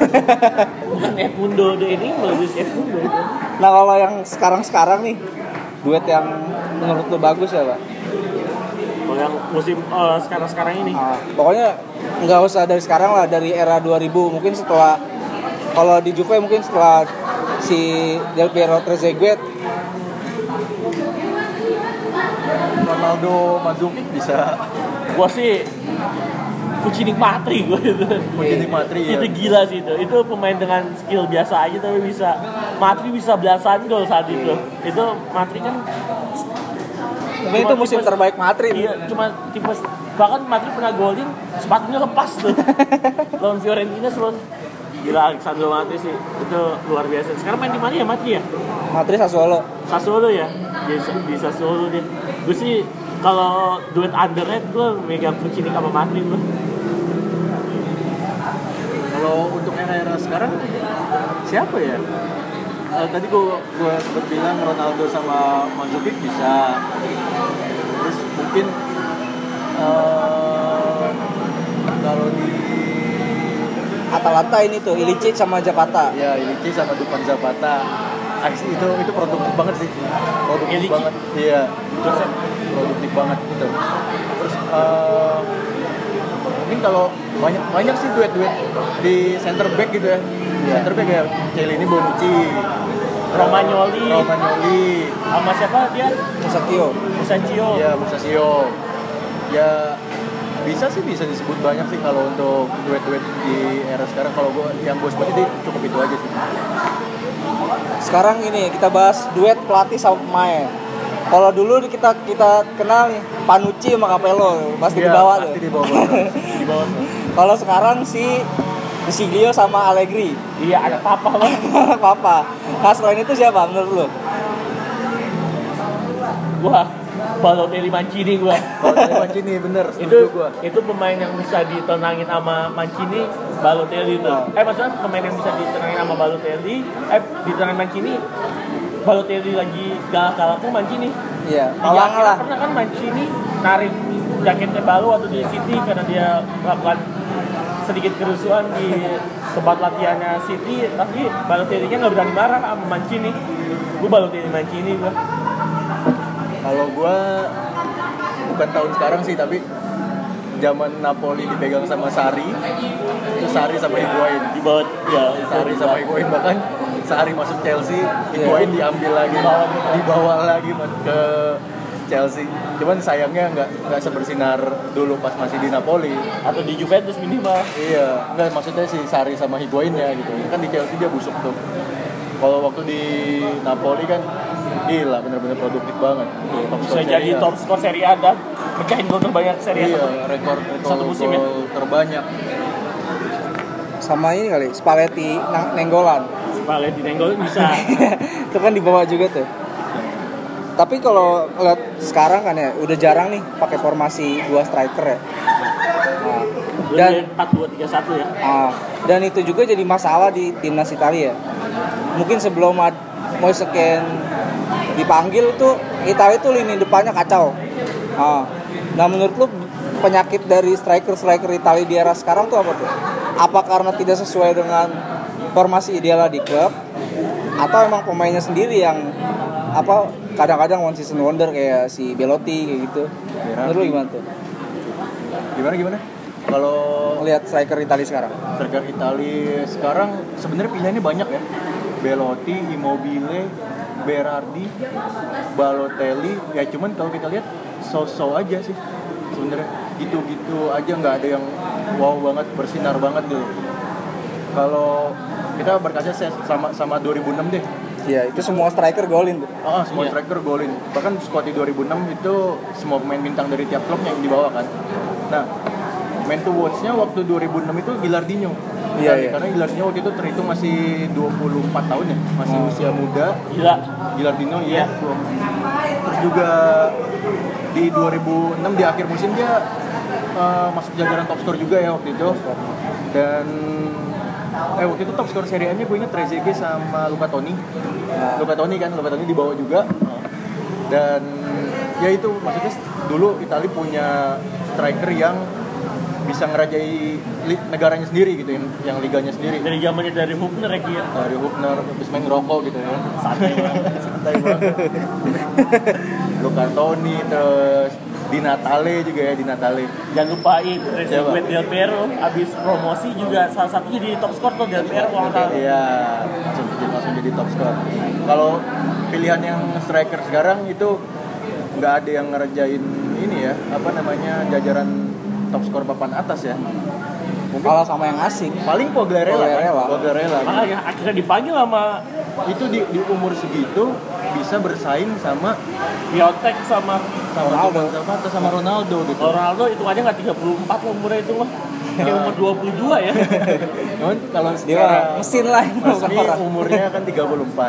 bukan Edmundo the animal Luis Edmundo Nah kalau yang sekarang-sekarang nih duet yang menurut lo bagus ya pak? kalau Kalau yang musim eh, sekarang-sekarang ini. Ah, pokoknya nggak usah dari sekarang lah dari era 2000 mungkin setelah kalau di Juve mungkin setelah si Del Piero Trezeguet Ronaldo Mandzukic bisa Gua sih Fucini Matri gue itu. Fucini Matri, ya. Itu gila sih itu. Itu pemain dengan skill biasa aja tapi bisa Matri bisa belasan gol saat itu. Itu Matri kan mungkin itu musim tipe- terbaik Matri Iya, cuma tipe bahkan Matri pernah golin sepatunya lepas tuh. Lawan Fiorentina selalu Gila Alexandro Matri sih itu luar biasa. Sekarang main di mana ya Matri ya? Matri Sassuolo Sassuolo ya? Di, di Sassuolo dia. Gue sih kalau duet underrated gue megang Fucini sama Matri gue. Kalau untuk era-era sekarang siapa ya? Eh, tadi gua gua sempat bilang Ronaldo sama Mandzukic bisa. Terus mungkin eh, kalau di Atalanta ini tuh Ilicic sama Zapata. Ya Ilicic sama Dupan Zapata. Aksi itu itu produktif banget sih. Produktif Ilicic. banget. Iya Terus produktif banget gitu. Terus eh, mungkin kalau banyak banyak sih duet-duet di center back gitu ya. Center back ya ini Bonucci. Romagnoli. Romagnoli. Sama siapa dia? Musakio. Musancio. ya Musasio ya bisa sih bisa disebut banyak sih kalau untuk duet-duet di era sekarang. Kalau gua yang gue sebut itu cukup itu aja sih. Sekarang ini kita bahas duet pelatih sama pemain. Kalau dulu kita kita kenal nih Panucci sama Capello pasti di bawah tuh pasti di bawah di bawah tuh. kalau sekarang si Siglio sama Allegri. Iya, ada papa banget. apa nah selain itu siapa menurut lu? Wah, Balotelli Mancini kalau dari Mancini bener itu gua. itu pemain yang bisa ditenangin sama Mancini Balotelli itu. Ah. eh maksudnya pemain yang bisa ditenangin sama Balotelli eh ditenangin Mancini Balotelli lagi galak-galak tuh Mancini. Iya Tiga Malang akhirnya lah. pernah kan Mancini narik jaketnya Balo waktu di City karena dia melakukan sedikit kerusuhan di tempat latihannya City tapi Balotelli nya nggak berani marah sama Mancini. Gue Balotelli Mancini gue Kalau gua bukan tahun sekarang sih tapi zaman Napoli dipegang sama Sari itu Sari sama Higuain. Di bawah ya Sari sama Higuain bahkan Sari masuk Chelsea Higuain diambil lagi dibawa lagi ke Chelsea. Cuman sayangnya nggak nggak sebersinar dulu pas masih di Napoli. Atau di Juventus minimal. Iya nggak maksudnya si Sari sama Higuain ya gitu. Kan di Chelsea dia busuk tuh. Kalau waktu di Napoli kan gila bener-bener produktif banget. Top bisa jadi A. top skor Serie A dan pecahin gol terbanyak Serie A Iya, satu- rekor rekor satu musim ya? terbanyak. sama ini kali Spalletti Nang- Nenggolan. Spalletti Nenggol bisa. Itu kan dibawa juga tuh. Tapi kalau lihat sekarang kan ya udah jarang nih pakai formasi dua striker ya. Nah, dan dan 4 2 3 1 ya. Ah, dan itu juga jadi masalah di timnas Italia. Mungkin sebelum Moise Kean dipanggil tuh Italia tuh lini depannya kacau. Ah. nah menurut lu penyakit dari striker striker Italia di era sekarang tuh apa tuh? Apa karena tidak sesuai dengan formasi ideal di klub? Atau emang pemainnya sendiri yang apa kadang-kadang one season wonder kayak si Belotti kayak gitu? Menurut lu gimana tuh? Gimana gimana? Kalau ngelihat striker Italia sekarang? striker Italia sekarang sebenarnya pilihannya banyak ya. Belotti, Immobile, Berardi, Balotelli. Ya cuman kalau kita lihat so-so aja sih sebenarnya gitu-gitu aja nggak ada yang wow banget bersinar banget gitu. Kalau kita berkaca sama sama 2006 deh. Iya, itu semua striker golin tuh. Ah, semua Iya. striker golin. Bahkan squad di 2006 itu semua pemain bintang dari tiap klub yang dibawa kan. Nah, main to watch-nya waktu 2006 itu Gilardino. Iya, Karena- iya. Karena Gilardino waktu itu terhitung masih 24 tahun ya, masih Oh. usia muda. gila Gilardino Iya. iya. Terus juga di 2006 di akhir musim dia eh, masuk jajaran top score juga ya waktu itu. Dan eh waktu itu top score Serie A-nya gue inget Trezeguet sama Luca Toni. Nah, Luka Toni kan, Luka Toni dibawa juga dan ya itu maksudnya dulu Italia punya striker yang bisa ngerajai li- negaranya sendiri gitu yang, yang liganya sendiri dari zamannya dari Hubner ya Ki, ya dari Hubner habis main ngerokok gitu ya santai banget santai banget Luka Toni terus di Natale juga ya di Natale Jangan lupain? Resident Del Piero abis promosi juga salah satu jadi top skor tuh Del Piero kalau. Iya, langsung jadi langsung jadi top score. Kalau pilihan yang striker sekarang itu nggak ada yang ngerjain ini ya, apa namanya jajaran top skor papan atas ya. Mungkin Kalau sama yang asing. paling Quagliarella kan? Quagliarella. Quagliarella. Makanya akhirnya dipanggil sama Itu di, di umur segitu bisa bersaing sama Piotek sama sama Ronaldo. Sama Ronaldo gitu. Ronaldo itu aja nggak 34 lah umurnya itu mah. Kayak umur 22 ya. Cuman kalau Dia secara mah mesin lah orang. umurnya kan 34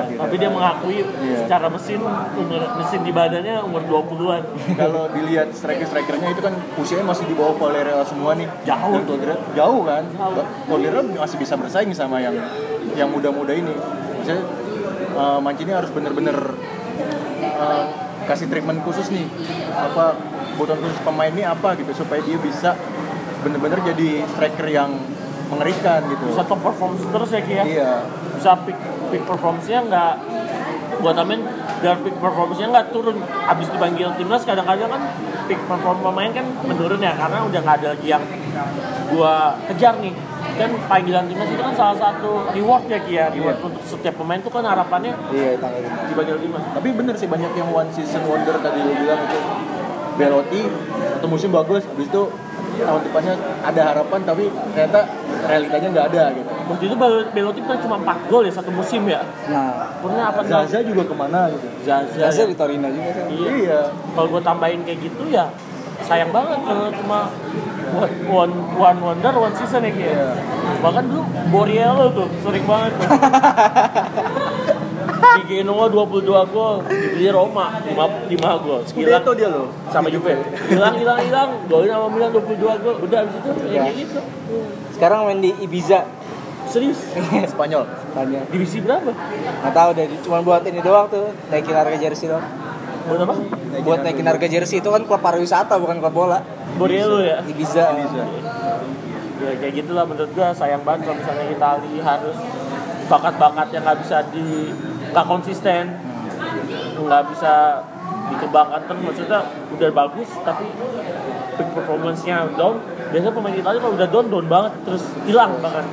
gitu. Tapi dia mengakui Iya. secara mesin umur mesin di badannya umur 20-an. kalau dilihat striker-strikernya itu kan usianya masih di bawah Quagliarella semua nih Jauh. Quagliarella jauh kan Jauh. Quagliarella masih bisa bersaing sama yang yang muda-muda ini maksudnya uh, Mancini harus bener-bener uh, kasih treatment khusus nih apa kebutuhan khusus pemain ini apa gitu supaya dia bisa bener-bener jadi striker yang mengerikan gitu. Bisa top performance terus ya Ki ya. iya. Bisa peak, peak performance-nya nggak buat Amin dan peak performance-nya nggak turun. Abis dipanggil timnas kadang-kadang kan peak perform pemain kan menurun ya karena udah nggak ada lagi yang gua kejar nih. Kan panggilan timnas itu kan salah satu reward ya Ki ya? Reward untuk setiap pemain itu kan harapannya Iya, tanggal dipanggil timnas. Tapi bener sih banyak yang one season wonder tadi lu bilang itu. Belotti satu musim bagus habis itu tahun depannya ada harapan tapi ternyata realitanya nggak ada gitu waktu itu Bel- Belotti kan cuma 4 gol ya satu musim ya Nah, pernah apa Zaza juga ke mana gitu Zaza, Zaza ya. di Torino juga kan. Iya. iya Kalau gue tambahin kayak gitu ya sayang banget kalau cuma one, one, one wonder one season ya Ki ya. Iya. Bahkan dulu Borriello tuh sering banget tuh. Di Genoa 22 gol, dibeli Roma 5, 5 gol. Hilang Scudetto dia loh sama Juve. Hilang hilang hilang, golin sama Milan 22 gol. Udah abis itu ya Ya. kayak gitu. Sekarang main di Ibiza. Serius. Spanyol Tanya. Divisi berapa? Nggak tahu deh, cuma buat ini doang tuh, naikin harga jersey doang. Buat apa? Buat naikin harga jersey itu kan klub pariwisata bukan klub bola. Borriello ya. Ibiza. Ibiza. ya kayak gitulah menurut gua sayang banget kalau misalnya Itali harus bakat-bakat yang nggak bisa di nggak konsisten. Nggak bisa dikembangkan terus. Maksudnya udah bagus tapi peak performance-nya down. Biasanya pemain Itali kalau udah down down banget. Terus hilang bahkan.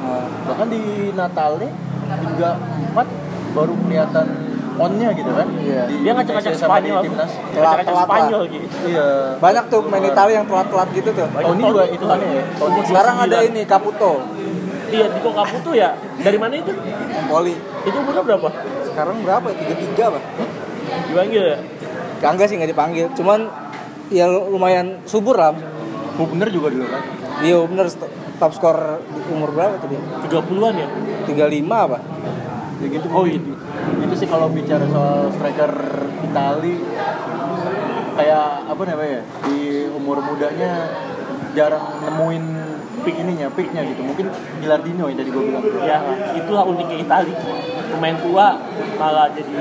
Bahkan di Natalnya tiga empat baru kelihatan onnya gitu kan? Iya. Di- dia ngacak-ngacak Spanyol. timnas. Ngacak-ngacak Telat-telat Spanyol gitu. Iya. Banyak tuh pemain Italia yang telat-telat gitu tuh. tahun ini juga itu kan ya? Sekarang ada 29. ini Caputo, iya di Caputo ya. Dari mana itu? Empoli. itu umurnya berapa Sekarang berapa ya? Tiga tiga pak? dipanggil ya Enggak sih nggak dipanggil, cuman ya lumayan subur lah. Bener juga dulu kan Iya bener top skor di umur berapa tuh dia? 30-an ya 35 apa? ya gitu Oh, itu itu sih kalau bicara soal striker Itali kayak apa namanya ya di umur mudanya jarang nemuin peak ininya peaknya gitu mungkin Gilardino yang tadi gue bilang ya itulah uniknya Itali pemain tua malah jadi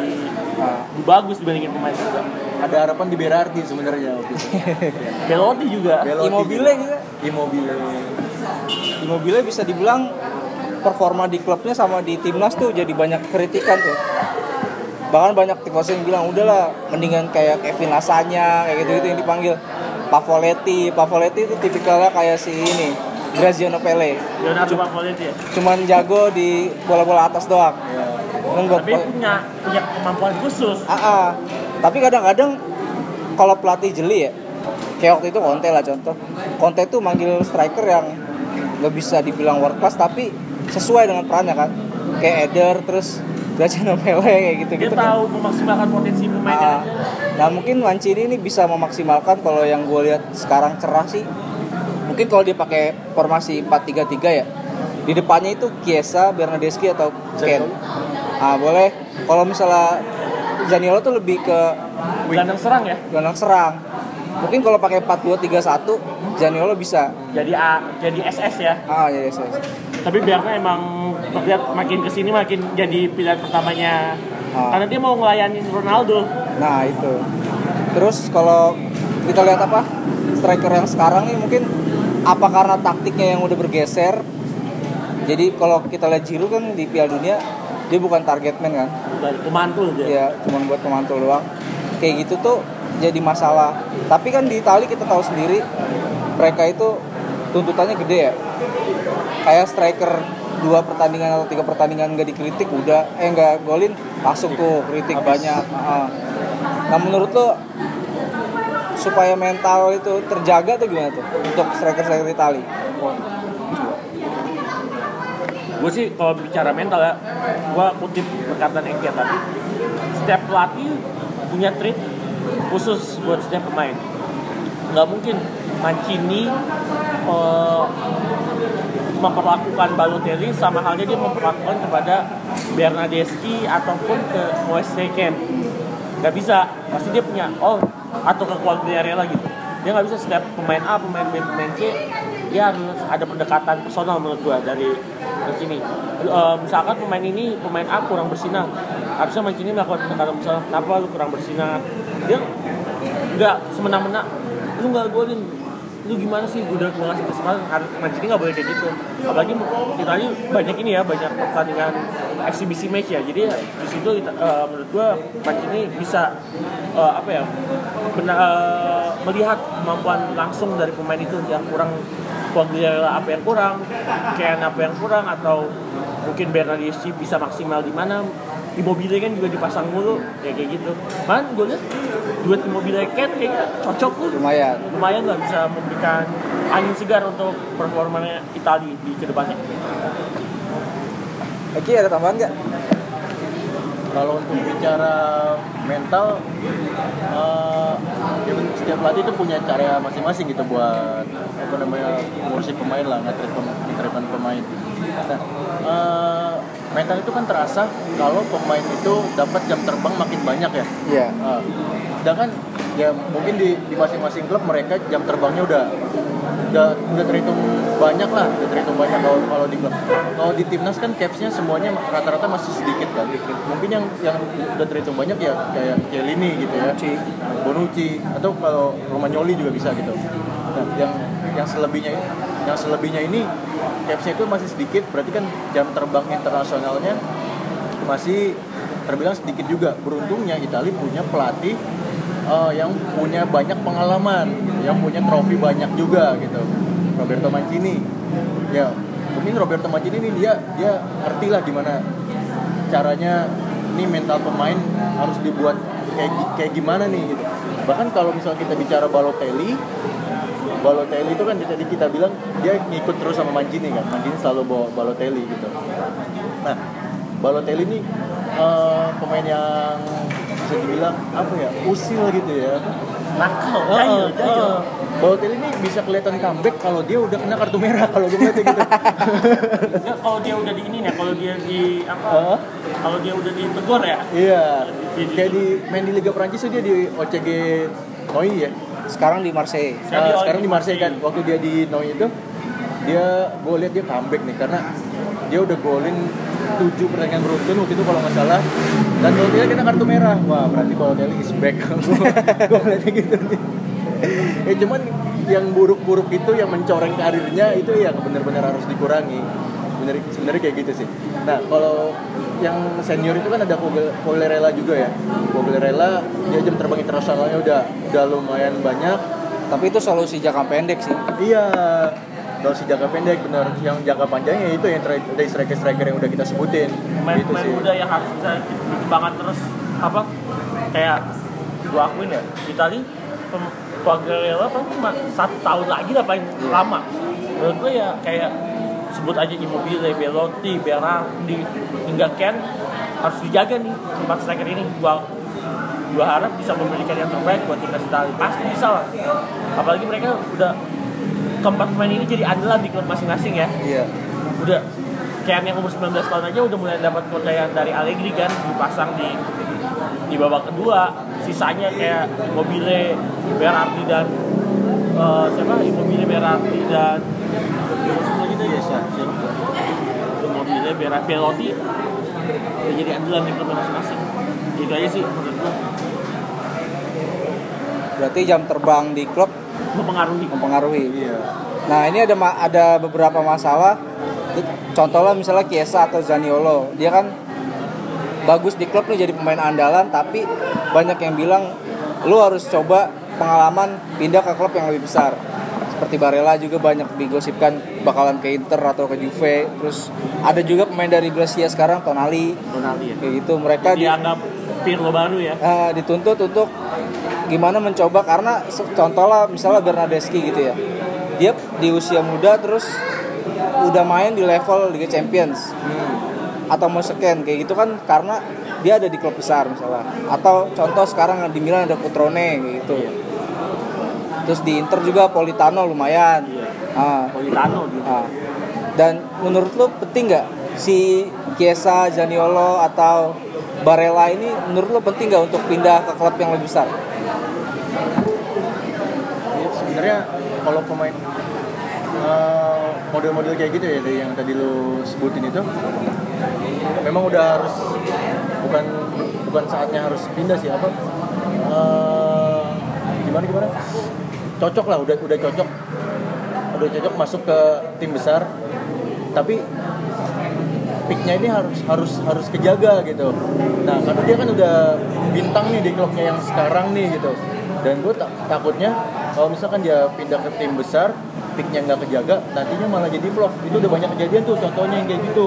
Nah, lebih bagus dibandingin pemain muda ada harapan di Berardi sebenarnya waktu itu Belotti juga Belotti Immobile juga. Immobile Immobile bisa dibilang performa di klubnya sama di timnas tuh jadi banyak kritikan tuh. Bahkan banyak tifosi yang bilang udahlah mendingan kayak Kevin Lasanya kayak gitu-gitu yang dipanggil Pavoletti. Pavoletti itu tipikalnya kayak si ini Graziano Pele. Leonardo Pavoletti ya Cuman jago di bola-bola atas doang. Enggak tapi punya punya kemampuan khusus Ah, ah. Tapi kadang-kadang kalau pelatih jeli ya, kayak waktu itu Conte lah contoh. Conte itu manggil striker yang nggak bisa dibilang world class tapi sesuai dengan perannya kan. Kayak Eder terus Graziano Pele kayak dia gitu-gitu. tahu memaksimalkan potensi pemainnya Ah. Nah mungkin Mancini ini bisa memaksimalkan kalau yang gue lihat sekarang cerah sih. Mungkin kalau dia pakai formasi 4-3-3 ya. Di depannya itu Chiesa, Bernadeschi atau Ken. Ah boleh. Kalau misalnya Zaniolo tuh lebih ke gelandang serang ya gelandang serang. Mungkin kalau pakai 4-2-3-1 Zaniolo bisa. jadi A, jadi SS ya Ah ya yes, yes. tapi biarnya emang terlihat makin ke sini makin jadi pilihan pertamanya Ah. karena dia mau ngelayanin Ronaldo Nah itu. Terus kalau kita lihat apa striker yang sekarang nih mungkin apa karena taktiknya yang udah bergeser. Jadi kalau kita lihat Giroud kan di Piala Dunia dia bukan target man kan. dari pemantul dia Ya cuma buat pemantul doang. Kayak gitu tuh jadi masalah. Tapi kan di Itali kita tahu sendiri mereka itu tuntutannya gede ya. Kayak striker dua pertandingan atau tiga pertandingan nggak dikritik udah eh nggak golin langsung tuh kritik banyak. Ah. Nah menurut lo supaya mental itu terjaga tuh gimana tuh? Untuk striker-striker Itali? gue sih kalau bicara mental ya gue kutip perkataan Engke tadi setiap pelatih punya trik khusus buat setiap pemain. Nggak mungkin Mancini eh, memperlakukan Balotelli sama halnya dia memperlakukan kepada Bernadeschi ataupun ke Wesley Ken nggak bisa pasti dia punya oh atau ke Quagliarella gitu dia nggak bisa setiap pemain A pemain B pemain C dia harus ada pendekatan personal menurut gua dari Mancini. Eh, misalkan pemain ini pemain A kurang bersinar. Harusnya Mancini melakukan pendekatan personal kenapa lu kurang bersinar? Dia nggak semena-mena. Lu nggak golin lu gimana sih? Udah gue ngasih kesempatan harus Mancini nggak boleh kayak gitu. Apalagi kita ini banyak ini ya banyak pertandingan eksibisi match ya. Jadi di situ eh, menurut gua Mancini bisa eh, apa ya benar eh, melihat kemampuan langsung dari pemain itu. Yang kurang Quagliarella apa yang kurang Ken apa yang kurang atau mungkin Bernardeschi bisa maksimal di mana Immobile kan juga dipasang mulu ya kayak gitu man gue lihat duet Immobile Ken kayaknya cocok tuh Lumayan. lumayan lah bisa memberikan angin segar untuk performanya Itali di ke depannya. Eki ada tambahan nggak? kalau untuk bicara mental eh, ya ben- setiap pelatih itu punya cara masing-masing gitu buat apa namanya ngurusin pemain lah ngetritkan pemain nah eh, mental itu kan terasa kalau pemain itu dapat jam terbang makin banyak ya. Iya. Ah, sedangkan ya mungkin di, di masing-masing klub mereka jam terbangnya udah udah udah terhitung banyak lah udah terhitung banyak kalau kalau di klub. Kalau di timnas kan capsnya semuanya rata-rata masih sedikit kan. Mungkin yang yang udah terhitung banyak ya kayak Chiellini gitu ya. Bonucci. Atau kalau Romagnoli juga bisa gitu. Nah yang yang selebihnya yang selebihnya ini capsnya itu masih sedikit berarti kan jam terbang internasionalnya masih terbilang sedikit juga. Beruntungnya Italia punya pelatih eh, yang punya banyak pengalaman, yang punya trofi banyak juga gitu. Roberto Mancini. Ya, mungkin Roberto Mancini ini dia dia ngerti lah gimana caranya ini mental pemain harus dibuat kayak kayak gimana nih gitu. Bahkan kalau misalnya kita bicara Balotelli, Balotelli itu kan tadi kita bilang dia ngikut terus sama Mancini kan. Mancini selalu bawa Balotelli gitu. Nah, Balotelli ini eh, pemain yang bisa dibilang apa ya usil gitu ya. Nakal, Heeh, jahil, jahil. heeh. Balotelli ini bisa kelihatan comeback kalau dia udah kena kartu merah kalau gue ngeliatnya gitu. Enggak, kalau dia udah di ini ya, kalau dia di apa? Heeh. Kalau dia udah ditegur ya. Iya. Kayak di main di Liga Prancis tuh dia di OCG Noi ya. Sekarang di Marseille. Sekarang di- Ah, sekarang di Marseille kan. Waktu dia di Noi itu dia gue lihat dia comeback nih karena dia udah golin 7 pertandingan beruntun waktu itu kalau nggak salah. Dan kalau dia kena kartu merah. Wah berarti Balotelli is back gue ngeliatnya gitu nih. Ya cuman yang buruk-buruk itu yang mencoreng karirnya itu yang benar-benar harus dikurangi bener sebenarnya kayak gitu sih nah kalau yang senior itu kan ada Quagliarella juga ya Quagliarella dia jam terbang internasionalnya udah udah lumayan banyak Tapi itu solusi jangka pendek sih. Iya, kalau si jangka pendek bener. Yang jangka panjangnya itu yang tra- dari striker-striker yang udah kita sebutin. Pemain gitu sih. muda yang harus bisa dikembangkan terus apa? Kayak gua akuin ya, Itali Quagliarella kan cuma satu tahun lagi lah paling lama. Menurut gue ya kayak sebut aja Immobile, Belotti, Berardi, hingga Ken harus dijaga nih empat striker ini. Gua gua harap bisa memberikan yang terbaik buat timnas Italia. Pasti bisa lah. Apalagi mereka udah keempat pemain ini jadi andalan di klub masing-masing ya Iya. udah Ken yang umur 19 tahun aja udah mulai dapat kepercayaan dari Allegri kan dipasang di di babak kedua sisanya kayak Immobile, Berardi dan eh, siapa Immobile, Berardi dan siapa lagi tuh ya Immobile, Berardi, Belotti udah jadi andalan di klub masing-masing. Itu aja sih menurut gua. Berarti jam terbang di klub mempengaruhi. Mempengaruhi. Iya. Nah ini ada ma- ada beberapa masalah. Contohnya misalnya Chiesa atau Zaniolo, dia kan bagus di klub nih jadi pemain andalan, tapi banyak yang bilang lu harus coba pengalaman pindah ke klub yang lebih besar seperti Barella juga banyak digosipkan bakalan ke Inter atau ke Juve. Terus ada juga pemain dari Brescia sekarang Tonali. Ronaldo ya. kayak gitu mereka di, Dianggap Pirlo baru ya. eh, dituntut untuk gimana mencoba karena contoh lah misalnya Bernadeschi gitu ya. Dia di usia muda terus udah main di level Liga Champions. Atau mau sekian kayak gitu kan karena dia ada di klub besar misalnya. Atau contoh sekarang di Milan ada Cutrone kayak gitu terus di Inter juga Politano lumayan Ah, Politano dia. ah. dan menurut lu penting nggak si Chiesa, Zaniolo atau Barella ini menurut lu penting nggak untuk pindah ke klub yang lebih besar? Ya, sebenarnya kalau pemain eh, model-model kayak gitu ya dari yang tadi lu sebutin itu memang udah harus bukan bukan saatnya harus pindah sih apa eh, gimana gimana cocok lah udah udah cocok. Udah cocok masuk ke tim besar. Tapi picknya ini harus harus harus kejaga gitu. Nah karena dia kan udah bintang nih di klubnya yang sekarang nih gitu. Dan gue takutnya kalau misalkan dia pindah ke tim besar picknya nggak kejaga nantinya malah jadi flop. Itu udah banyak kejadian tuh contohnya yang kayak gitu.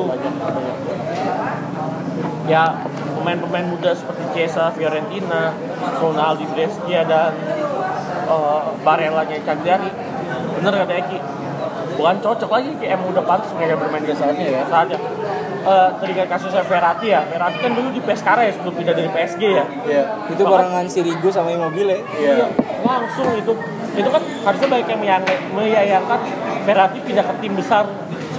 Ya pemain-pemain muda seperti Chiesa, Fiorentina, Ronaldo, Brescia dan eh, Barella-nya Cagliari. Bener kata Eki. Bukan cocok lagi kayak emang udah pantas mereka bermain di saatnya ya. Saatnya. Eh, teringat kasusnya Verratti ya. Verratti kan dulu di Pescara ya sebelum pindah dari PSG ya. ya Itu barengan Sirigu sama Immobile. iya langsung itu itu kan harusnya banyak yang menyayangkan Verratti pindah ke tim besar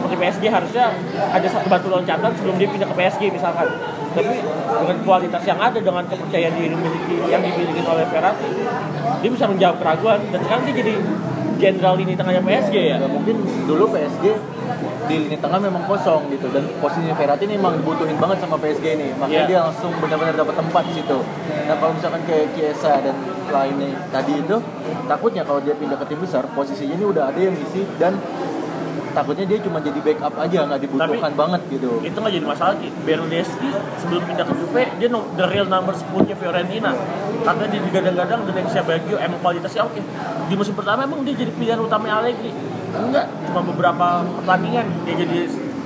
seperti PSG harusnya ada satu batu loncatan sebelum dia pindah ke PSG misalkan. Tapi dengan kualitas yang ada dengan kepercayaan diri miliki yang dimiliki oleh Verratti dia bisa menjawab keraguan. Dan sekarang dia jadi jenderal lini tengahnya PSG ya? Nggak mungkin dulu PSG di lini tengah memang kosong gitu. Dan posisinya Verratti ini memang dibutuhin banget sama PSG ini. Makanya Iya. dia langsung benar-benar dapat tempat di situ. Nah kalau misalkan kayak Chiesa dan lainnya tadi itu takutnya kalau dia pindah ke tim besar posisinya ini udah ada yang isi dan takutnya dia cuma jadi backup aja nggak dibutuhkan banget gitu. itu nggak jadi masalah Ki. Bernardeschi sebelum pindah ke Juve dia no, the real number 10 nya Fiorentina. Karena dia digadang-gadang dengan Indonesia Baggio emang kualitasnya oke. Di musim pertama emang dia jadi pilihan utama Allegri. Enggak cuma beberapa pertandingan dia jadi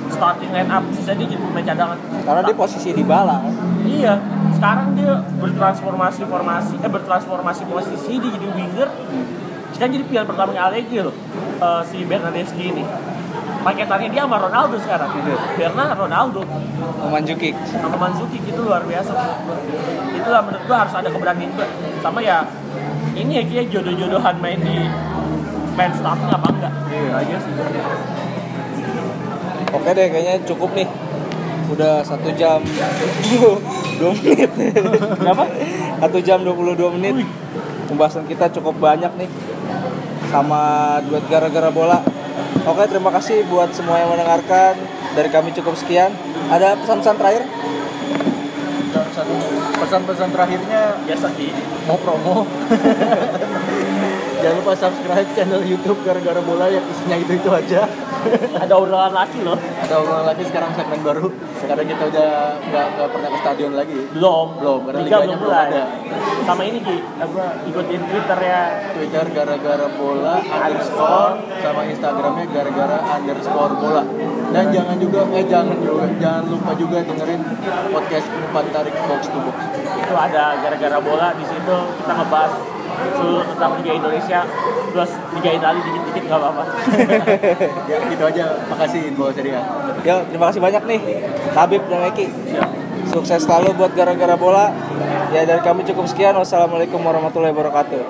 starting line up sisa dia jadi pemain cadangan. Karena dia posisi di bala kan. iya sekarang dia bertransformasi formasi eh bertransformasi posisi dia jadi winger sekarang jadi pilihan pertama Allegri loh. Eh, si Bernardeschi ini. Paketannya dia sama Ronaldo sekarang. Karena Ronaldo. Memanjukic. sama Manzuki itu luar biasa. Gua. itulah menurut gua harus ada keberanian juga sama ya ini ya kayak jodoh-jodohan main di main starting apa enggak? Iya. Aja sih. Oke deh, kayaknya cukup nih. Udah satu jam. 22 menit. kenapa? Satu jam 22 menit. Pembahasan kita cukup banyak nih. Sama duet gara-gara bola. Oke, terima kasih buat semua yang mendengarkan. Dari kami cukup sekian. Ada pesan-pesan terakhir? satu pesan-pesan terakhirnya biasa sih mau promo jangan lupa subscribe channel YouTube gara-gara bola yang isinya itu itu aja ada obrolan laki loh. Ada ulang lagi sekarang segmen baru. Karena kita udah nggak nggak pernah ke stadion lagi. Belum. Belum, karena Liga liganya belum belum mulai. ada. sama ini Ki. Apa ikutin Twitter ya. Twitter gara-gara bola underscore sama Instagramnya gara-gara underscore bola. Dan jangan juga eh jangan juga jangan lupa juga dengerin podcast umpan tarik box to box. Itu ada gara-gara bola di situ kita ngebahas seluruh tentang Liga Indonesia plus Liga Italia dikit-dikit nggak apa-apa ya gitu aja makasih info serial Yo, terima kasih banyak nih. Habib dan Eki. Sukses selalu buat gara-gara bola. Ya dari kami cukup sekian. Wassalamualaikum warahmatullahi wabarakatuh.